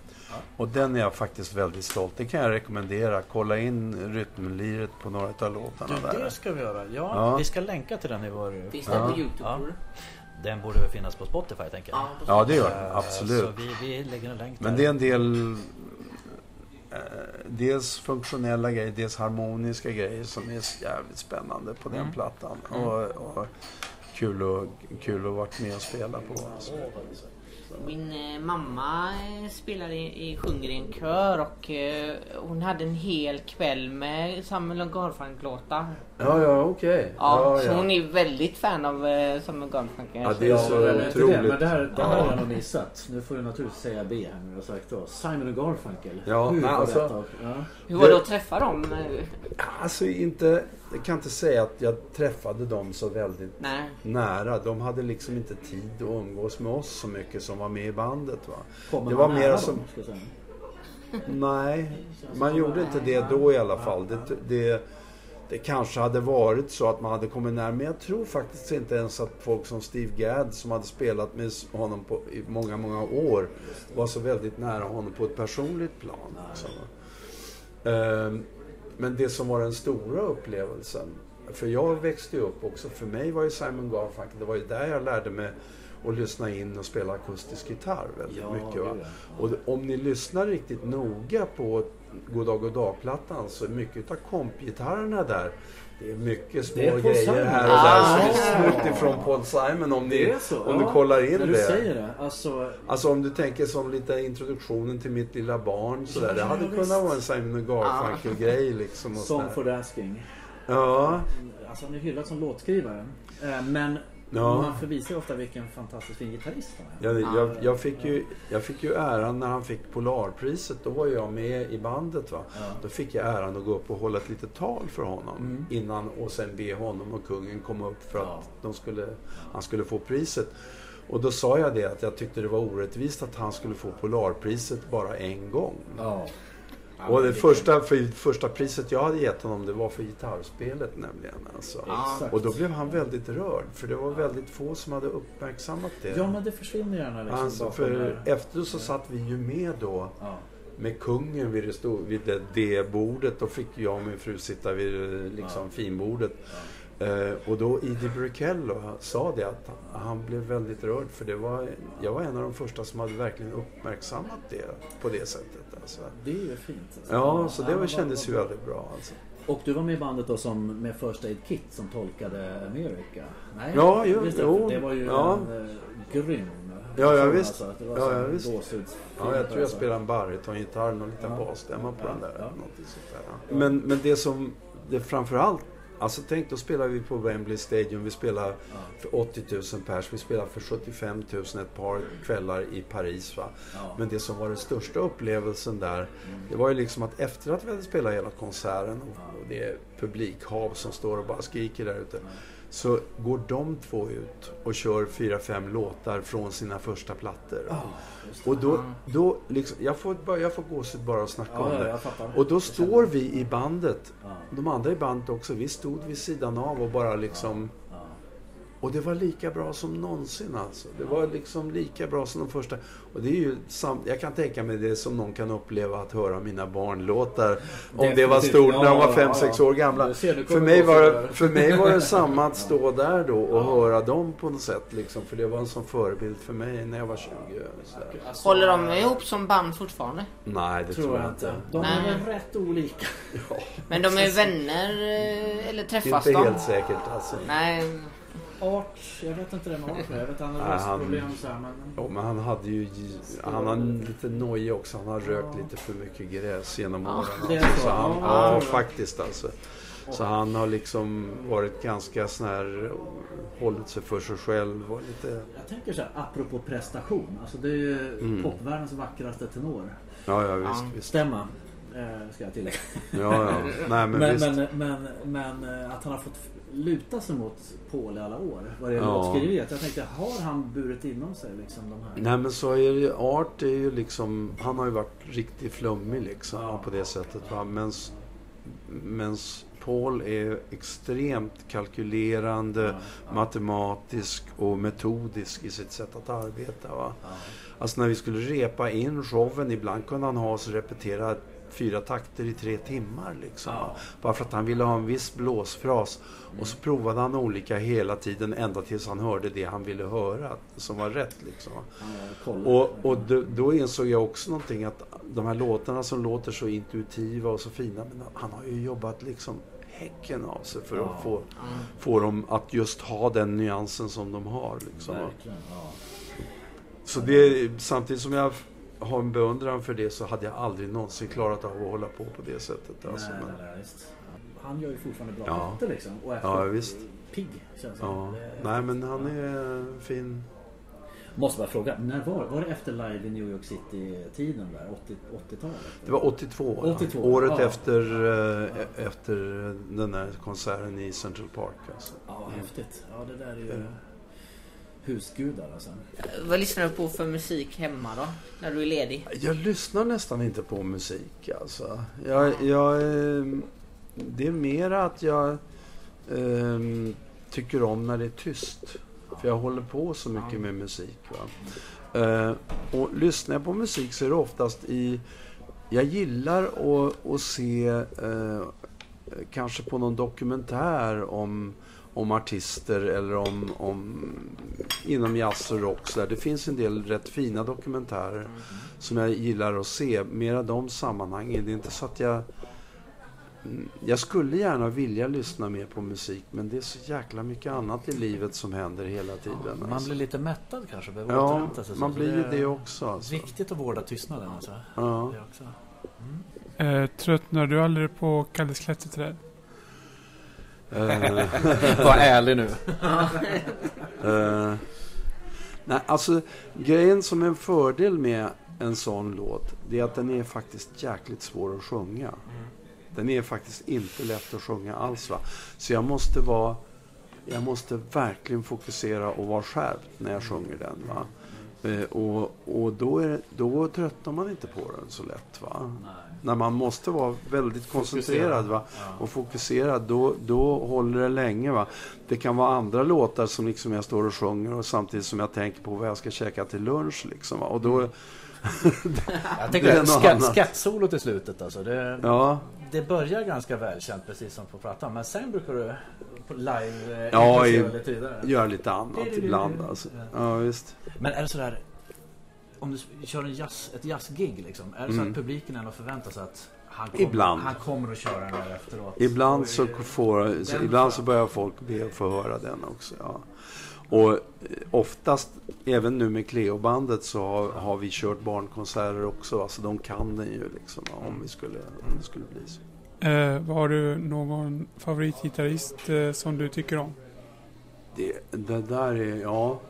S1: Och den är jag faktiskt väldigt stolt. Det kan jag rekommendera. Kolla in rytmliret på några av låtarna
S6: Du,
S1: där.
S6: det ska vi göra. Ja,
S1: Ja.
S6: vi ska länka till den i vår...
S5: Finns det på Youtube
S6: Ja. Den borde väl finnas på Spotify tänker jag.
S5: Ja,
S1: Ja, det gör den.
S6: Eh,
S1: Absolut.
S6: Så vi, vi lägger en länk
S1: Men
S6: där.
S1: det är en del... Eh, dels funktionella grejer, dels harmoniska grejer som är jävligt spännande på den plattan. Och, och kul, att, kul att varit med och spela på. Alltså.
S5: Min eh, mamma eh, spelade spelar i, i, sjunger i en kör och eh, hon hade en hel kväll med Samuel och Garfunkel-låtar.
S1: Ja, ja, okej.
S5: Ja, så hon är väldigt fan av eh, Garfunkel.
S1: Ja, det är så
S2: inte det,
S1: otroligt.
S2: men det här, det här har jag nog missat. Nu får du naturligtvis säga B här har sagt då. Simon och Garfunkel.
S1: Ja,
S2: Hur var
S1: alltså-
S2: detta? Ja.
S5: Hur var det att träffa dem? Eh,
S1: Alltså inte... jag kan inte säga att jag träffade dem så väldigt
S5: Nej.
S1: nära. De hade liksom inte tid att umgås med oss så mycket som var med i bandet. Va?
S2: Kommer
S1: Det var
S2: nära
S1: mer
S2: dem,
S1: som...
S2: ska jag säga?
S1: Nej, man gjorde inte det då i alla fall. Det, det, det kanske hade varit så att man hade kommit nära. Men jag tror faktiskt inte ens att folk som Steve Gadd som hade spelat med honom på, i många, många år var så väldigt nära honom på ett personligt plan. Liksom. Ehm, Men det som var den stora upplevelsen, för jag växte ju upp också, för mig var ju Simon Garfunkel, det var ju där jag lärde mig att lyssna in och spela akustisk gitarr väldigt
S2: Ja,
S1: mycket. Va? Och om ni lyssnar riktigt noga på Goddag Goddag-plattan så är mycket av kompgitarrerna där det är mycket små
S2: Det är
S1: grejer
S2: Simon.
S1: här och där. Det
S5: Ah.
S1: är snutt ifrån Paul Simon om, ni,
S2: Det
S1: om du kollar in
S2: När du
S1: det.
S2: säger det. Alltså,
S1: Alltså om du tänker som lite introduktionen till mitt lilla barn sådär. Det hade kunnat vara en Simon Garfunkel-grej liksom. Och
S2: Song for the asking.
S1: Ja,
S2: Alltså han är hyllad som låtskrivare. Eh, Men
S1: Ja.
S2: man förvisar ju ofta vilken fantastiskt fin gitarrist han är.
S1: jag, jag, jag, fick ju, jag fick ju äran när han fick Polarpriset. Då var jag med i bandet. Va?
S2: Ja.
S1: Då fick jag äran att gå upp och hålla ett litet tal för honom.
S2: Mm.
S1: Innan och sen be honom och kungen komma upp för att
S2: Ja.
S1: de skulle, han skulle få priset. Och då sa jag det att jag tyckte det var orättvist att han skulle få Polarpriset bara en gång.
S2: Ja.
S1: Och det första, för, första priset jag hade gett honom det var för gitarrspelet nämligen. Alltså.
S2: Exakt.
S1: Och då blev han väldigt rörd för det var väldigt få som hade uppmärksammat det.
S2: Ja men det försvinner gärna liksom
S1: alltså, för efter så satt vi ju med då
S2: Ja.
S1: med kungen vid det, stor, vid det, det bordet. Då fick jag och min fru sitta vid liksom
S2: Ja.
S1: finbordet. Eh, och då Edie Brickell sa det att han blev väldigt rörd för det var, jag var en av de första som hade verkligen uppmärksammat det på det sättet. Alltså.
S2: Det är ju fint. Alltså.
S1: Ja, så det var, kändes ju väldigt bra. Alltså.
S2: Och du var med i bandet då som med First Aid Kit som tolkade America? Nej,
S1: Ja, jo,
S2: visst,
S1: jo,
S2: Det var ju
S1: ja.
S2: en eh, grym
S1: Ja, ja, visst.
S2: Alltså, att det var
S1: Ja,
S2: så
S1: ja, visst. Ja, jag tror jag
S2: alltså.
S1: spelar en barytongitarr och en liten
S2: Ja.
S1: basstämma på
S2: Ja,
S1: den där.
S2: ja.
S1: Sånt där. Men, men det som det framförallt Alltså tänk, då spelar vi på Wembley Stadium. Vi spelar för 80 000 pers. Vi spelar för 75 000 ett par kvällar i Paris. Va?
S2: Ja.
S1: Men det som var den största upplevelsen där, det var ju liksom att efter att vi hade spelat hela konserten och, och det är publikhav som står och bara skriker där ute. Så går de två ut och kör fyra, fem låtar från sina första plattor.
S2: Det.
S1: Och då, då liksom, jag får, bara, jag får gåshud bara att snacka
S2: Ja,
S1: om det. Och då
S2: Jag
S1: står vi i bandet,
S2: Ja,
S1: de andra i bandet också, vi stod vid sidan av och bara liksom...
S2: ja.
S1: Och det var lika bra som någonsin alltså. Det var liksom lika bra som de första. Och det är ju sam, jag kan tänka mig det som någon kan uppleva att höra mina barnlåtar. Om det var stort när de var
S2: Ja,
S1: fem
S2: ja,
S1: sex
S2: ja.
S1: år gamla.
S2: Ser,
S1: För mig, var, det- för mig var det samma att stå där då och höra dem på något sätt. Liksom, för det var en sån förebild för mig när jag var 20. Sådär.
S2: Alltså,
S5: Håller de ihop som band fortfarande?
S1: Nej, det
S2: tror jag inte. De
S5: Nej.
S2: är väl rätt olika.
S5: Men de är vänner eh, eller träffas
S1: Inte
S5: de?
S1: helt säkert alltså.
S5: Nej,
S2: Art, jag vet inte det med Art. Jag vet han har röstproblem så här, men...
S1: Ja, men han hade ju... Han har lite noja också. Han har rökt lite för mycket gräs genom
S5: Ja,
S1: åren.
S2: det är
S1: alltså.
S2: så.
S1: han,
S2: Ja,
S1: ja,
S2: ja.
S1: faktiskt alltså. Så han har liksom varit ganska sån här... Hållit sig för sig själv och lite...
S2: Jag tänker så här, apropå prestation. Alltså det är ju
S1: Mm.
S2: popvärldens vackraste tenor.
S1: Ja, ja visst.
S5: Ja.
S1: visst.
S2: Stämma. Eh, ska jag tillägga.
S1: Ja, ja. Nej, men,
S2: Men, men, men, men eh, att han har fått luta sig mot Paul i alla år. Vad det gäller
S1: Ja.
S2: låtskriveriet. Jag tänkte, har han burit inom sig liksom de här?
S1: Nej men så är det ju. Art är ju liksom... Han har ju varit riktigt flummig liksom
S2: Ja.
S1: på det sättet. Va? Mens, mens Paul är extremt kalkylerande,
S2: Ja.
S1: matematisk och metodisk i sitt sätt att arbeta. Va? Alltså när vi skulle repa in showen, ibland kunde han ha oss repetera fyra takter i tre timmar. Liksom.
S2: Ja.
S1: Bara för att han ville ha en viss blåsfras. Och så provade han olika hela tiden ända tills han hörde det han ville höra, som var rätt. Liksom.
S2: Kollar.
S1: Och, och då, då insåg jag också någonting att de här låtarna som låter så intuitiva och så fina, men han har ju jobbat liksom häcken av sig för
S2: Ja.
S1: att få, få dem att just ha den nyansen som de har. Liksom.
S2: Ja.
S1: Så det, samtidigt som jag har en beundran för det så hade jag aldrig någonsin klarat av att hålla på på det sättet. Alltså,
S2: nej,
S1: men,
S2: nej, nej, visst. Han gör ju fortfarande bra
S1: Ja.
S2: plattor liksom. Och är
S1: Ja, visst.
S2: pigg känns
S1: ja.
S2: Det
S1: Nej men han är fin.
S2: Måste bara fråga, när var, var det efter Live i New York City-tiden där? 80, 80-talet?
S1: Det var 82. ja.
S2: 82,
S1: Året
S2: ja.
S1: efter, eh, efter den där konserten i Central Park. Alltså.
S2: Ja, häftigt. Ja, det där är ju husgudar alltså.
S5: Vad lyssnar du på för musik hemma då? När du är ledig?
S1: Jag lyssnar nästan inte på musik alltså. Jag, jag, eh, det är mer att jag eh, tycker om när det är tyst. För jag håller på så mycket med musik. Eh, och lyssnar jag på musik så är det oftast i... Jag gillar att, att se eh, kanske på någon dokumentär om, om artister eller om, om inom jazz och rock. Så där. Det finns en del rätt fina dokumentärer som jag gillar att se. Mera de sammanhangen. Det är inte så att jag... Mm, Jag skulle gärna vilja lyssna mer på musik men det är så jäkla mycket annat i livet som händer hela tiden.
S6: Man
S1: alltså.
S6: blir lite mättad kanske. behöver
S1: Ja,
S6: återhämta sig. Så
S1: man blir ju det också. Alltså.
S6: Viktigt att vårda tystnaden alltså.
S1: Ja.
S6: Det också.
S4: Eh, tröttnar du aldrig på Kalles klätterträd?
S1: Eh,
S6: Var ärlig nu.
S1: Eh, nej, alltså grejen som är en fördel med en sån låt, det är att den är faktiskt jäkligt svår att sjunga. Den är faktiskt inte lätt att sjunga alls. Va? Så jag måste vara, jag måste verkligen fokusera och vara skärpt när jag sjunger den. Va? Eh, och och då, är, då tröttnar man inte på den så lätt. Va? När man måste vara väldigt koncentrerad va? och fokuserad, då, då håller det länge. Va? Det kan vara andra låtar som liksom jag står och sjunger och samtidigt som jag tänker på vad jag ska käka till lunch. Liksom, va? Och då,
S6: Jag tänker skatt, skattsolot i slutet alltså. Det,
S1: ja,
S6: det börjar ganska välkänt precis som på plattan. Men sen brukar du live eh,
S1: Ja, i-
S6: lite vidare.
S1: gör lite annat ibland. Alltså. Ja, visst.
S6: Men är det sådär om du kör en jazz, ett jazzgig liksom. Är det så att publiken ändå förväntar sig att han kommer,
S1: Ibland.
S6: han kommer att köra den där efteråt?
S1: Ibland så, får, så, ibland så börjar folk be att få höra den också. Ja. Och eh, oftast, även nu med Cleo-bandet så har, har vi kört barnkonserter också. Alltså de kan den ju liksom om, vi skulle, om det skulle bli så.
S4: Eh, har du någon favoritgitarrist eh, som du tycker om?
S1: Det, det där är, ja.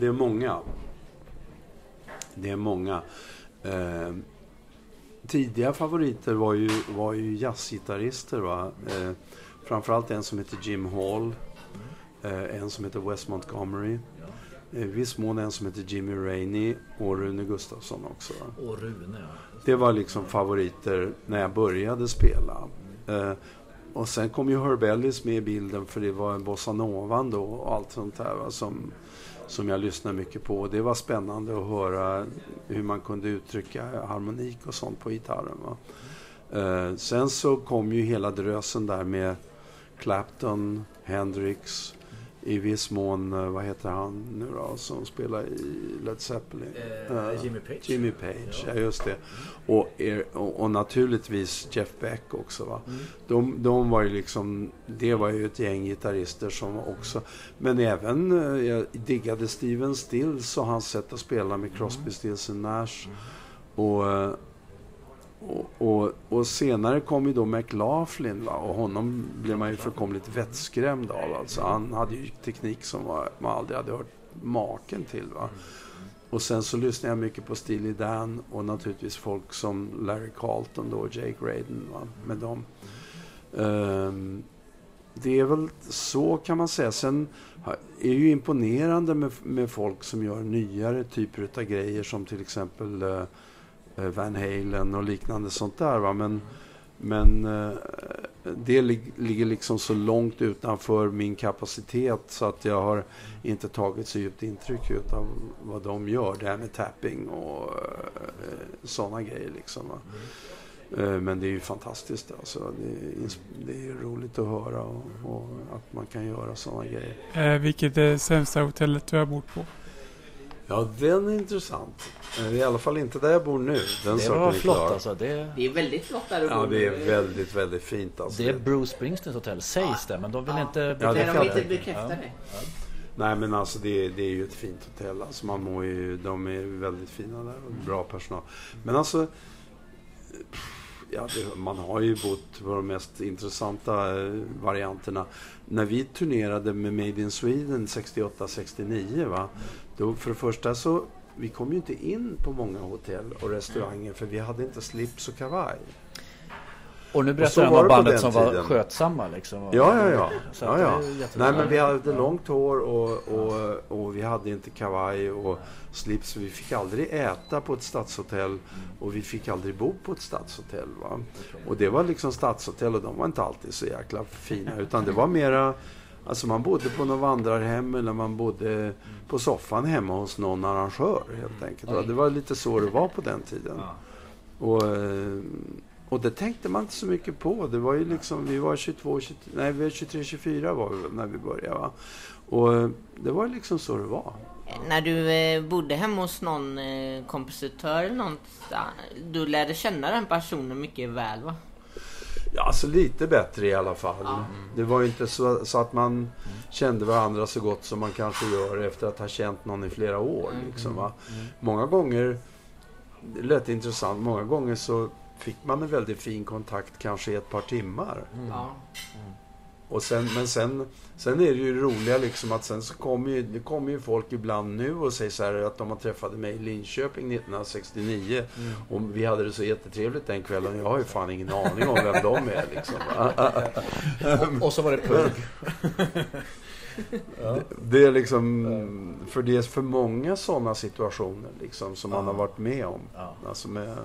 S1: det är många. Det är många. Eh, tidiga favoriter var ju, var ju jazzgitarrister. Va? Eh, framförallt en som heter Jim Hall. Eh, en som heter Wes Montgomery. I viss mån en som heter Jimmy Rainey och Rune Gustafsson också.
S6: Och Rune ja.
S1: Det var liksom favoriter när jag började spela. Eh, och sen kom ju Herb Ellis med i bilden för det var en bossanovan då och allt sånt där va, som, som jag lyssnade mycket på. Och det var spännande att höra hur man kunde uttrycka harmonik och sånt på gitarren. Va. Eh, sen så kom ju hela drösen där med Clapton, Hendrix, i viss mån, eh, vad heter han nu då, som spelar i Led Zeppelin?
S6: Eh, Jimmy Page.
S1: Jimmy Page, ja just det. Och, er, och, och naturligtvis Jeff Beck också. Va? De, de var ju liksom, det var ju ett gäng gitarrister som också, men även, eh, jag diggade Steven Stills och hans sätt att spela med Crosby, Stills and Nash. Och, eh, och, och, och senare kom ju då McLaughlin va? och honom blev man ju fullkomligt vettskrämd av. Alltså, han hade ju teknik som var, man aldrig hade hört maken till. Va? Och sen så lyssnade jag mycket på Steely Dan och naturligtvis folk som Larry Carlton då och Jake Raden. Va? Med dem. Um, det är väl så kan man säga. Sen är det ju imponerande med, med folk som gör nyare typer av grejer som till exempel eh, Eh, Van Halen och liknande sånt där. Va? Men, men eh, det ligger liksom så långt utanför min kapacitet så att jag har inte tagit så djupt intryck av vad de gör. Det här med tapping och eh, sådana grejer. Liksom, va? Men det är ju fantastiskt. Alltså. Det, är, det är roligt att höra och, och att man kan göra sådana grejer.
S4: Eh, vilket är det sämsta hotellet du har bott på?
S1: Ja, den är intressant. Eh, Det är i alla fall inte där jag bor nu. Den
S6: Det var
S1: är
S6: flott
S1: klar.
S6: alltså. Det,
S5: Det är väldigt flott där uppe.
S1: Ja, det är väldigt, väldigt fint. Alltså.
S6: det är Bruce Springsteens hotell sägs det. Men de vill
S5: Ja.
S6: inte
S1: Ja,
S5: Nej,
S1: det
S5: de
S1: kan
S5: vill inte bekräfta det.
S1: Nej, men alltså det, det är ju ett fint hotell. Alltså man mår ju, de är väldigt fina där och bra personal. Men alltså, ja, det, man har ju bott på de mest intressanta eh, varianterna. När vi turnerade med Made in Sweden 68-69, va, då för det första så vi kom ju inte in på många hotell och restauranger för vi hade inte slips och kavaj.
S6: Och nu
S1: Och
S6: berättar han
S1: var
S6: om bandet som var
S1: tiden.
S6: skötsamma liksom.
S1: Ja, ja, ja. Ja, ja.
S6: jättebra.
S1: Nej, men vi hade
S6: Ja.
S1: långt hår och, och, och vi hade inte kavaj och slips. Vi fick aldrig äta på ett stadshotell och vi fick aldrig bo på ett stadshotell. Va? Och det var liksom stadshotell och de var inte alltid så jäkla fina utan det var mera Alltså man bodde på något vandrarhem eller man bodde på soffan hemma hos någon arrangör helt enkelt. Va? Det var lite så det var på den tiden.
S6: Ja.
S1: Och, eh, och det tänkte man inte så mycket på. Det var ju liksom, vi var 22, 23, nej vi var 23, 24 var vi när vi började. Va? Och eh, det var liksom så det var.
S5: När du eh, bodde hemma hos någon eh, kompositör eller något, du lärde känna den personen mycket väl va?
S1: Ja, alltså lite bättre i alla fall. Det var ju inte så, så att man kände varandra så gott som man kanske gör efter att ha känt någon i flera år. Liksom, va? Många gånger, det lät intressant, många gånger så fick man en väldigt fin kontakt kanske i ett par timmar.
S5: Ja.
S1: Och sen, men sen, sen är det ju roliga liksom att sen så kommer ju, det kommer ju folk ibland nu och säger så här att de har träffat mig i Linköping 1969 och vi hade det så jättetrevligt den kvällen. Jag har ju fan ingen aning om vem de är liksom.
S6: Och, och så var det pugg.
S1: Det, det är liksom, för det är för många sådana situationer liksom som man har varit med om.
S6: Ja.
S1: Alltså med,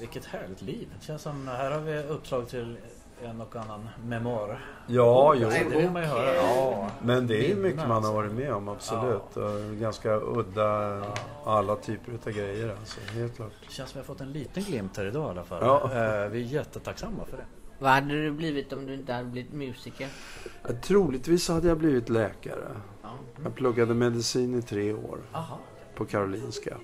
S6: Vilket härligt liv. Det känns som, här har vi uppslag till en och annan memoar.
S1: ja, jo.
S6: Nej, det vill man ju höra. Ja.
S1: Men det är ju mycket man
S6: alltså.
S1: har varit med om, absolut. Och Ganska udda, alla typer av grejer alltså, helt klart.
S6: Det känns som vi har fått en liten glimt här idag i alla fall.
S1: Ja.
S6: Eh, Vi är jättetacksamma för det.
S5: Vad hade du blivit om du inte hade blivit musiker?
S1: Ja, Troligtvis hade jag blivit läkare.
S5: Ja.
S1: Jag pluggade medicin i tre år
S6: Aha.
S1: på Karolinska.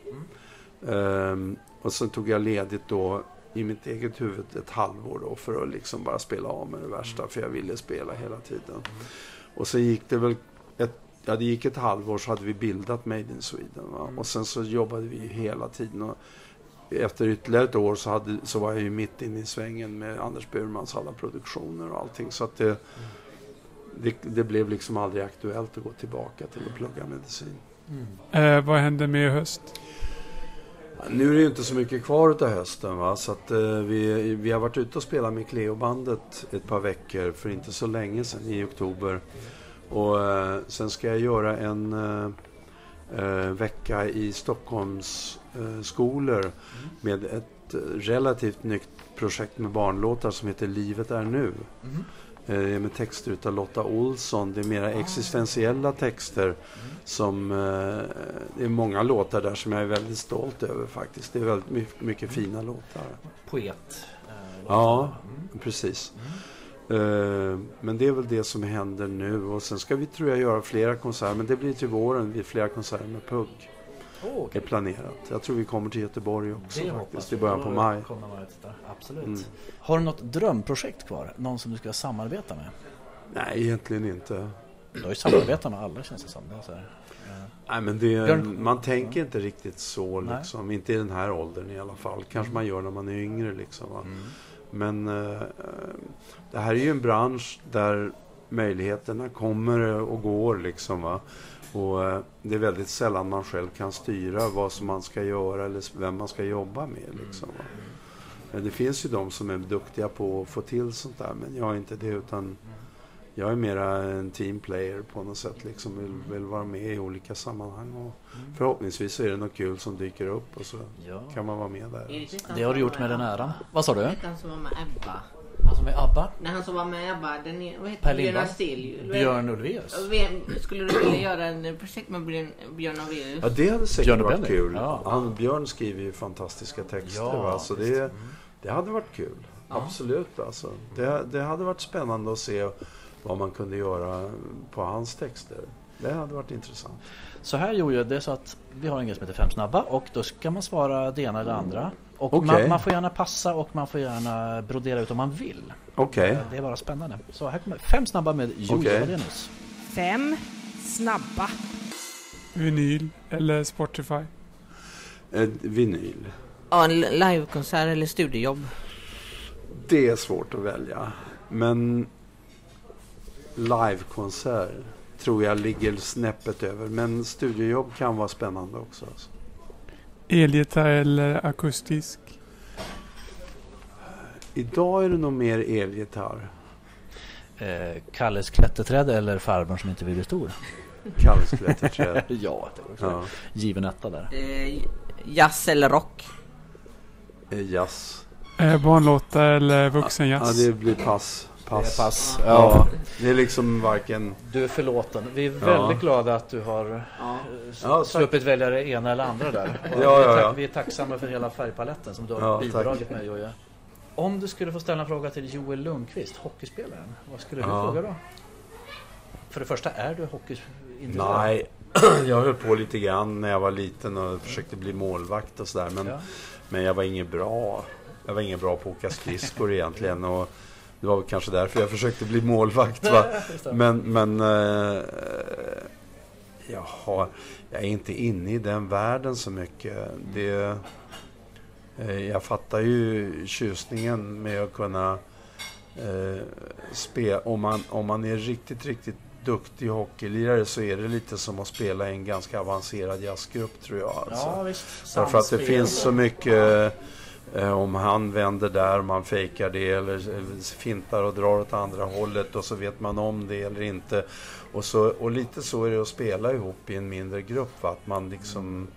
S1: Ehm, och sen tog jag ledigt då i mitt eget huvud ett halvår då för att liksom bara spela av med det värsta. För jag ville spela hela tiden. Och sen gick det väl ett, ja, det gick ett halvår så hade vi bildat Made in Sweden. Va? Och sen så jobbade vi hela tiden. Och efter ytterligare ett år så, hade, så var jag ju mitt inne i svängen med Anders Burmans alla produktioner och allting. Så att det, det, det blev liksom aldrig aktuellt att gå tillbaka till att plugga medicin.
S4: Eh, vad händer med i höst?
S1: Nu är det ju inte så mycket kvar utav hösten va? så att eh, vi, vi har varit ute och spelat med Cleo-bandet ett par veckor för inte så länge sedan i oktober. Och eh, sen ska jag göra en eh, eh vecka i Stockholms eh, skolor med ett relativt nytt projekt med barnlåtar som heter Livet är nu. Mm med texter utav Lotta Olsson. Det är mera existentiella texter. Som, eh, det är många låtar där som jag är väldigt stolt över faktiskt. Det är väldigt mycket, mycket fina låtar.
S6: Poet. eh,
S1: Ja, precis. Eh, Men det är väl det som händer nu. Och sen ska vi tror jag göra flera konserter. Men det blir till våren. Vi flera konserter med Pugg.
S6: Åh,
S1: är
S6: okej.
S1: planerat. Jag tror vi kommer till Göteborg också
S6: Det
S1: faktiskt. I början på maj.
S6: Absolut.
S1: Mm.
S6: Har du något drömprojekt kvar? Någon som du ska samarbeta med?
S1: Nej, egentligen inte.
S6: Du har ju samarbetat med alla känns det som. Det är så här.
S1: Nej, men det,
S6: Björn-
S1: man tänker inte riktigt så liksom. Inte i den här åldern i alla fall. Kanske man gör när man är yngre liksom. Va? Men eh, det här är ju en bransch där möjligheterna kommer och går liksom. Va? Och eh, det är väldigt sällan man själv kan styra vad som man ska göra eller vem man ska jobba med liksom. Va? Men det finns ju de som är duktiga på att få till sånt där. Men jag är inte det utan jag är mera en teamplayer på något sätt. Liksom vill, vill vara med i olika sammanhang. Och förhoppningsvis så är det något kul som dyker upp och så
S6: Ja.
S1: kan man vara med där.
S6: Det har du gjort med den äran. Vad sa du?
S5: Han som
S6: är ABBA?
S5: Nej, han som var med Ebba, den är, vad heter
S6: Per?
S5: Björn? Afzelius?
S6: Björn Ulvaeus?
S5: Skulle du vilja göra en projekt med Björn, Björn Afzelius?
S1: Ja, det hade säkert
S6: Björn
S1: varit
S6: Benner.
S1: kul.
S6: Ja.
S1: Han, Björn skriver ju fantastiska texter.
S6: Ja,
S1: va? Så det, det hade varit kul. Absolut. Alltså. Det, det hade varit spännande att se vad man kunde göra på hans texter. Det hade varit intressant.
S6: Så här Jojo, det är så att vi har en grej som heter Fem snabba och då ska man svara det ena eller andra. Och
S1: Okej.
S6: man, man får gärna passa och man får gärna brodera ut om man vill.
S1: Okej.
S6: Eh, Det är bara spännande. Så här kommer fem snabba med
S1: Okej.
S6: Wadenius.
S7: Fem snabba.
S4: Vinyl eller Spotify?
S1: Eh, vinyl.
S5: Ja, en livekonsert eller studiejobb.
S1: Det är svårt att välja. Men livekonsert tror jag ligger snäppet över. Men studiojobb kan vara spännande också. Alltså.
S4: Elgitarr eller akustisk?
S1: Idag är det nog mer elgitarr.
S2: Eh, Kalles klätterträd eller farbrorn som inte vill bli stor?
S1: Kalles klätterträd.
S2: ja, det var också
S1: Ja.
S2: given etta där.
S5: Eh, jazz eller rock?
S1: Eh, Jazz.
S4: Eh, barnlåtar eller
S1: Ja,
S4: vuxenjazz?
S1: det blir pass. Pass.
S2: Pass.
S1: Ja.
S2: Ja.
S1: Det är liksom varken...
S2: Du är förlåten. Vi är
S1: Ja.
S2: väldigt glada att du har eh,
S1: Ja,
S2: sluppit välja det ena eller andra där.
S1: Ja,
S2: vi, är
S1: ja,
S2: tack-
S1: ja.
S2: vi är tacksamma för hela färgpaletten som du har
S1: Ja,
S2: bidragit
S1: tack.
S2: med Jojje. Om du skulle få ställa en fråga till Joel Lundqvist, hockeyspelaren. Vad skulle du
S1: Ja.
S2: fråga då? För det första, är du hockeyintresserad?
S1: Nej, jag höll på lite grann när jag var liten och försökte bli målvakt och sådär. Men,
S2: Ja.
S1: men jag var inget bra. Jag var ingen bra på att åka skridskor egentligen. Och det var kanske därför jag försökte bli målvakt. Va? Men, men eh, jag, har, jag är inte inne i den världen så mycket. Det, eh, jag fattar ju tjusningen med att kunna eh, spela. Om man, om man är riktigt, riktigt duktig hockeylirare så är det lite som att spela i en ganska avancerad jazzgrupp tror jag. Alltså.
S2: Ja, visst.
S1: Därför att det finns så mycket Eh, om han vänder där, man fejkar det eller fintar och drar åt andra hållet och så vet man om det eller inte. Och, så, och lite så är det att spela ihop i en mindre grupp. Va? Att man liksom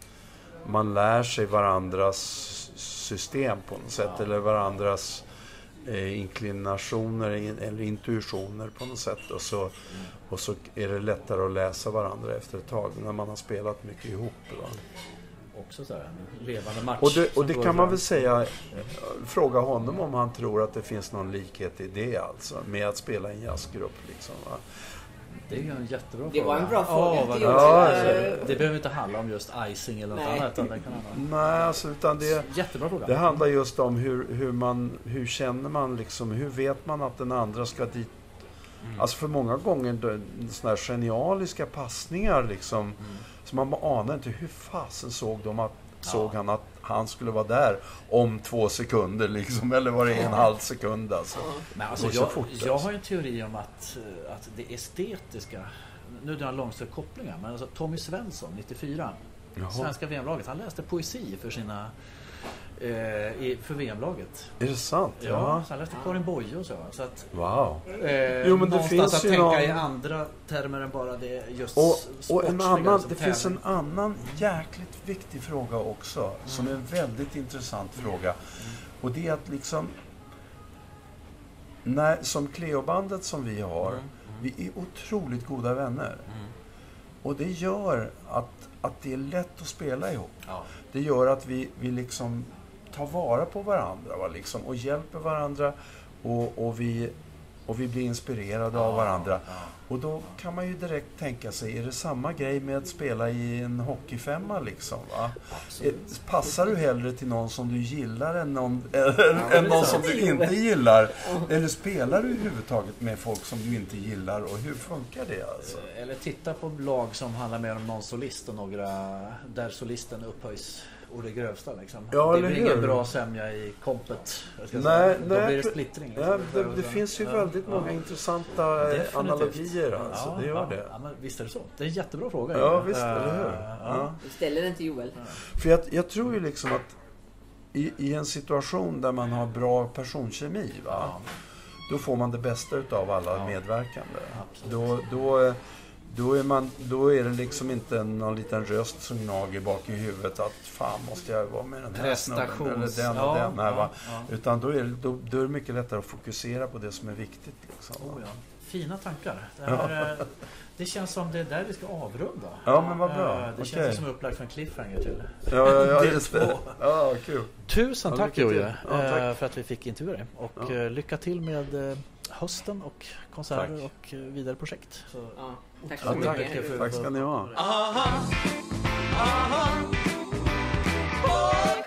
S1: man lär sig varandras system på något sätt eller varandras eh, inklinationer in- eller intuitioner på något sätt. Och så, och så är det lättare att läsa varandra efter ett tag när man har spelat mycket ihop. Va?
S2: Också så här, en levande match.
S1: Och det, och det kan man väl säga, eh, fråga honom om han tror att det finns någon likhet i det alltså, med att spela i en jazzgrupp. Liksom, va?
S2: Det är ju en jättebra
S5: Det var
S2: fråga.
S5: en bra fråga
S2: vad
S5: till
S2: bra.
S1: Joel.
S2: Alltså,
S5: Eh,
S2: Det behöver inte handla om just icing eller något
S5: Nej.
S2: annat. Utan det kan handla
S1: Nej, alltså, utan det,
S2: Jättebra fråga.
S1: det handlar just om hur, hur man, hur känner man liksom, hur vet man att den andra ska dit?
S2: Mm.
S1: Alltså för många gånger såna här genialiska passningar liksom, så man anar inte hur fasen såg de att, såg han att han skulle vara där om två sekunder liksom, eller var det en halv sekund alltså.
S2: Men alltså, jag,
S1: fort,
S2: jag
S1: alltså.
S2: har ju en teori om att, eh, att det estetiska nu drar jag långsträckta kopplingar, men alltså Tommy Svensson, 94,
S1: Jaha.
S2: svenska VM-laget, han läste poesi för sina eh, i, för VM-laget.
S1: Är det sant?
S2: Ja, så han läste Karin Boye och så. så att,
S1: Wow.
S2: eh,
S1: Jo, men det finns
S2: att
S1: ju
S2: tänka
S1: någon-
S2: i andra termer än bara det just
S1: Och, och en annan, det finns en annan jäkligt viktig fråga också, som är en väldigt intressant fråga. Och det är att liksom, när, som Cleobandet som vi har, vi är otroligt goda vänner. Och det gör att, att det är lätt att spela ihop.
S2: Ja.
S1: Det gör att vi, vi liksom tar vara på varandra va, liksom, och hjälper varandra och, och, vi, och vi blir inspirerade av varandra. Och då kan man ju direkt tänka sig, är det samma grej med att spela i en hockeyfemma liksom? Va? Eh, Passar du hellre till någon som du gillar än någon, än någon som du inte gillar? Eller spelar du överhuvudtaget med folk som du inte gillar och hur funkar det alltså?
S2: Eller titta på lag som handlar mer om någon solist och några där solisten upphöjs och det grövsta liksom.
S1: Ja,
S2: det blir
S1: hur?
S2: ingen bra sämja i kompet.
S1: Nej,
S2: säga. Då
S1: nej,
S2: blir det splittring. Liksom.
S1: det, det finns ju
S2: Ja,
S1: väldigt
S2: ja.
S1: många intressanta eh,
S2: Definitivt.
S1: analogier alltså, det gör
S2: ja,
S1: det.
S2: Ja, men visst är det så. Det är en jättebra fråga.
S1: Ja, visst, eller hur?
S2: Eh.
S5: Du ställer den till Joel.
S1: För jag, jag tror ju liksom att i, i en situation där man har bra personkemi, va? då får man det bästa utav alla medverkande. Då, då, då, är man, då är det liksom inte någon liten röst som gnager bak i huvudet att fan måste jag vara med den här snubben eller den och
S2: ja,
S1: den här. Va?
S2: ja, ja.
S1: Utan då är, det, då, då är det mycket lättare att fokusera på det som är viktigt. Liksom?
S2: Oh, ja. Fina tankar. Det, här, eh, det känns som det är där vi ska avrunda.
S1: Ja, men vad bra.
S2: Eh, Det känns
S1: Okej.
S2: som upplagt för en cliffhanger till.
S1: Ja, ja, ja just det. Ja, kul.
S2: Tusen
S1: Ja,
S2: tack. Jojje eh, för att vi fick intervjua dig. Och
S1: Ja.
S2: lycka till med hösten och konserter
S1: Tack.
S2: och eh, vidare projekt. Så,
S5: Ja, tack så
S1: tack.
S5: mycket.
S2: för-
S1: Tack ska ni ha.
S8: Aha, aha. Oh,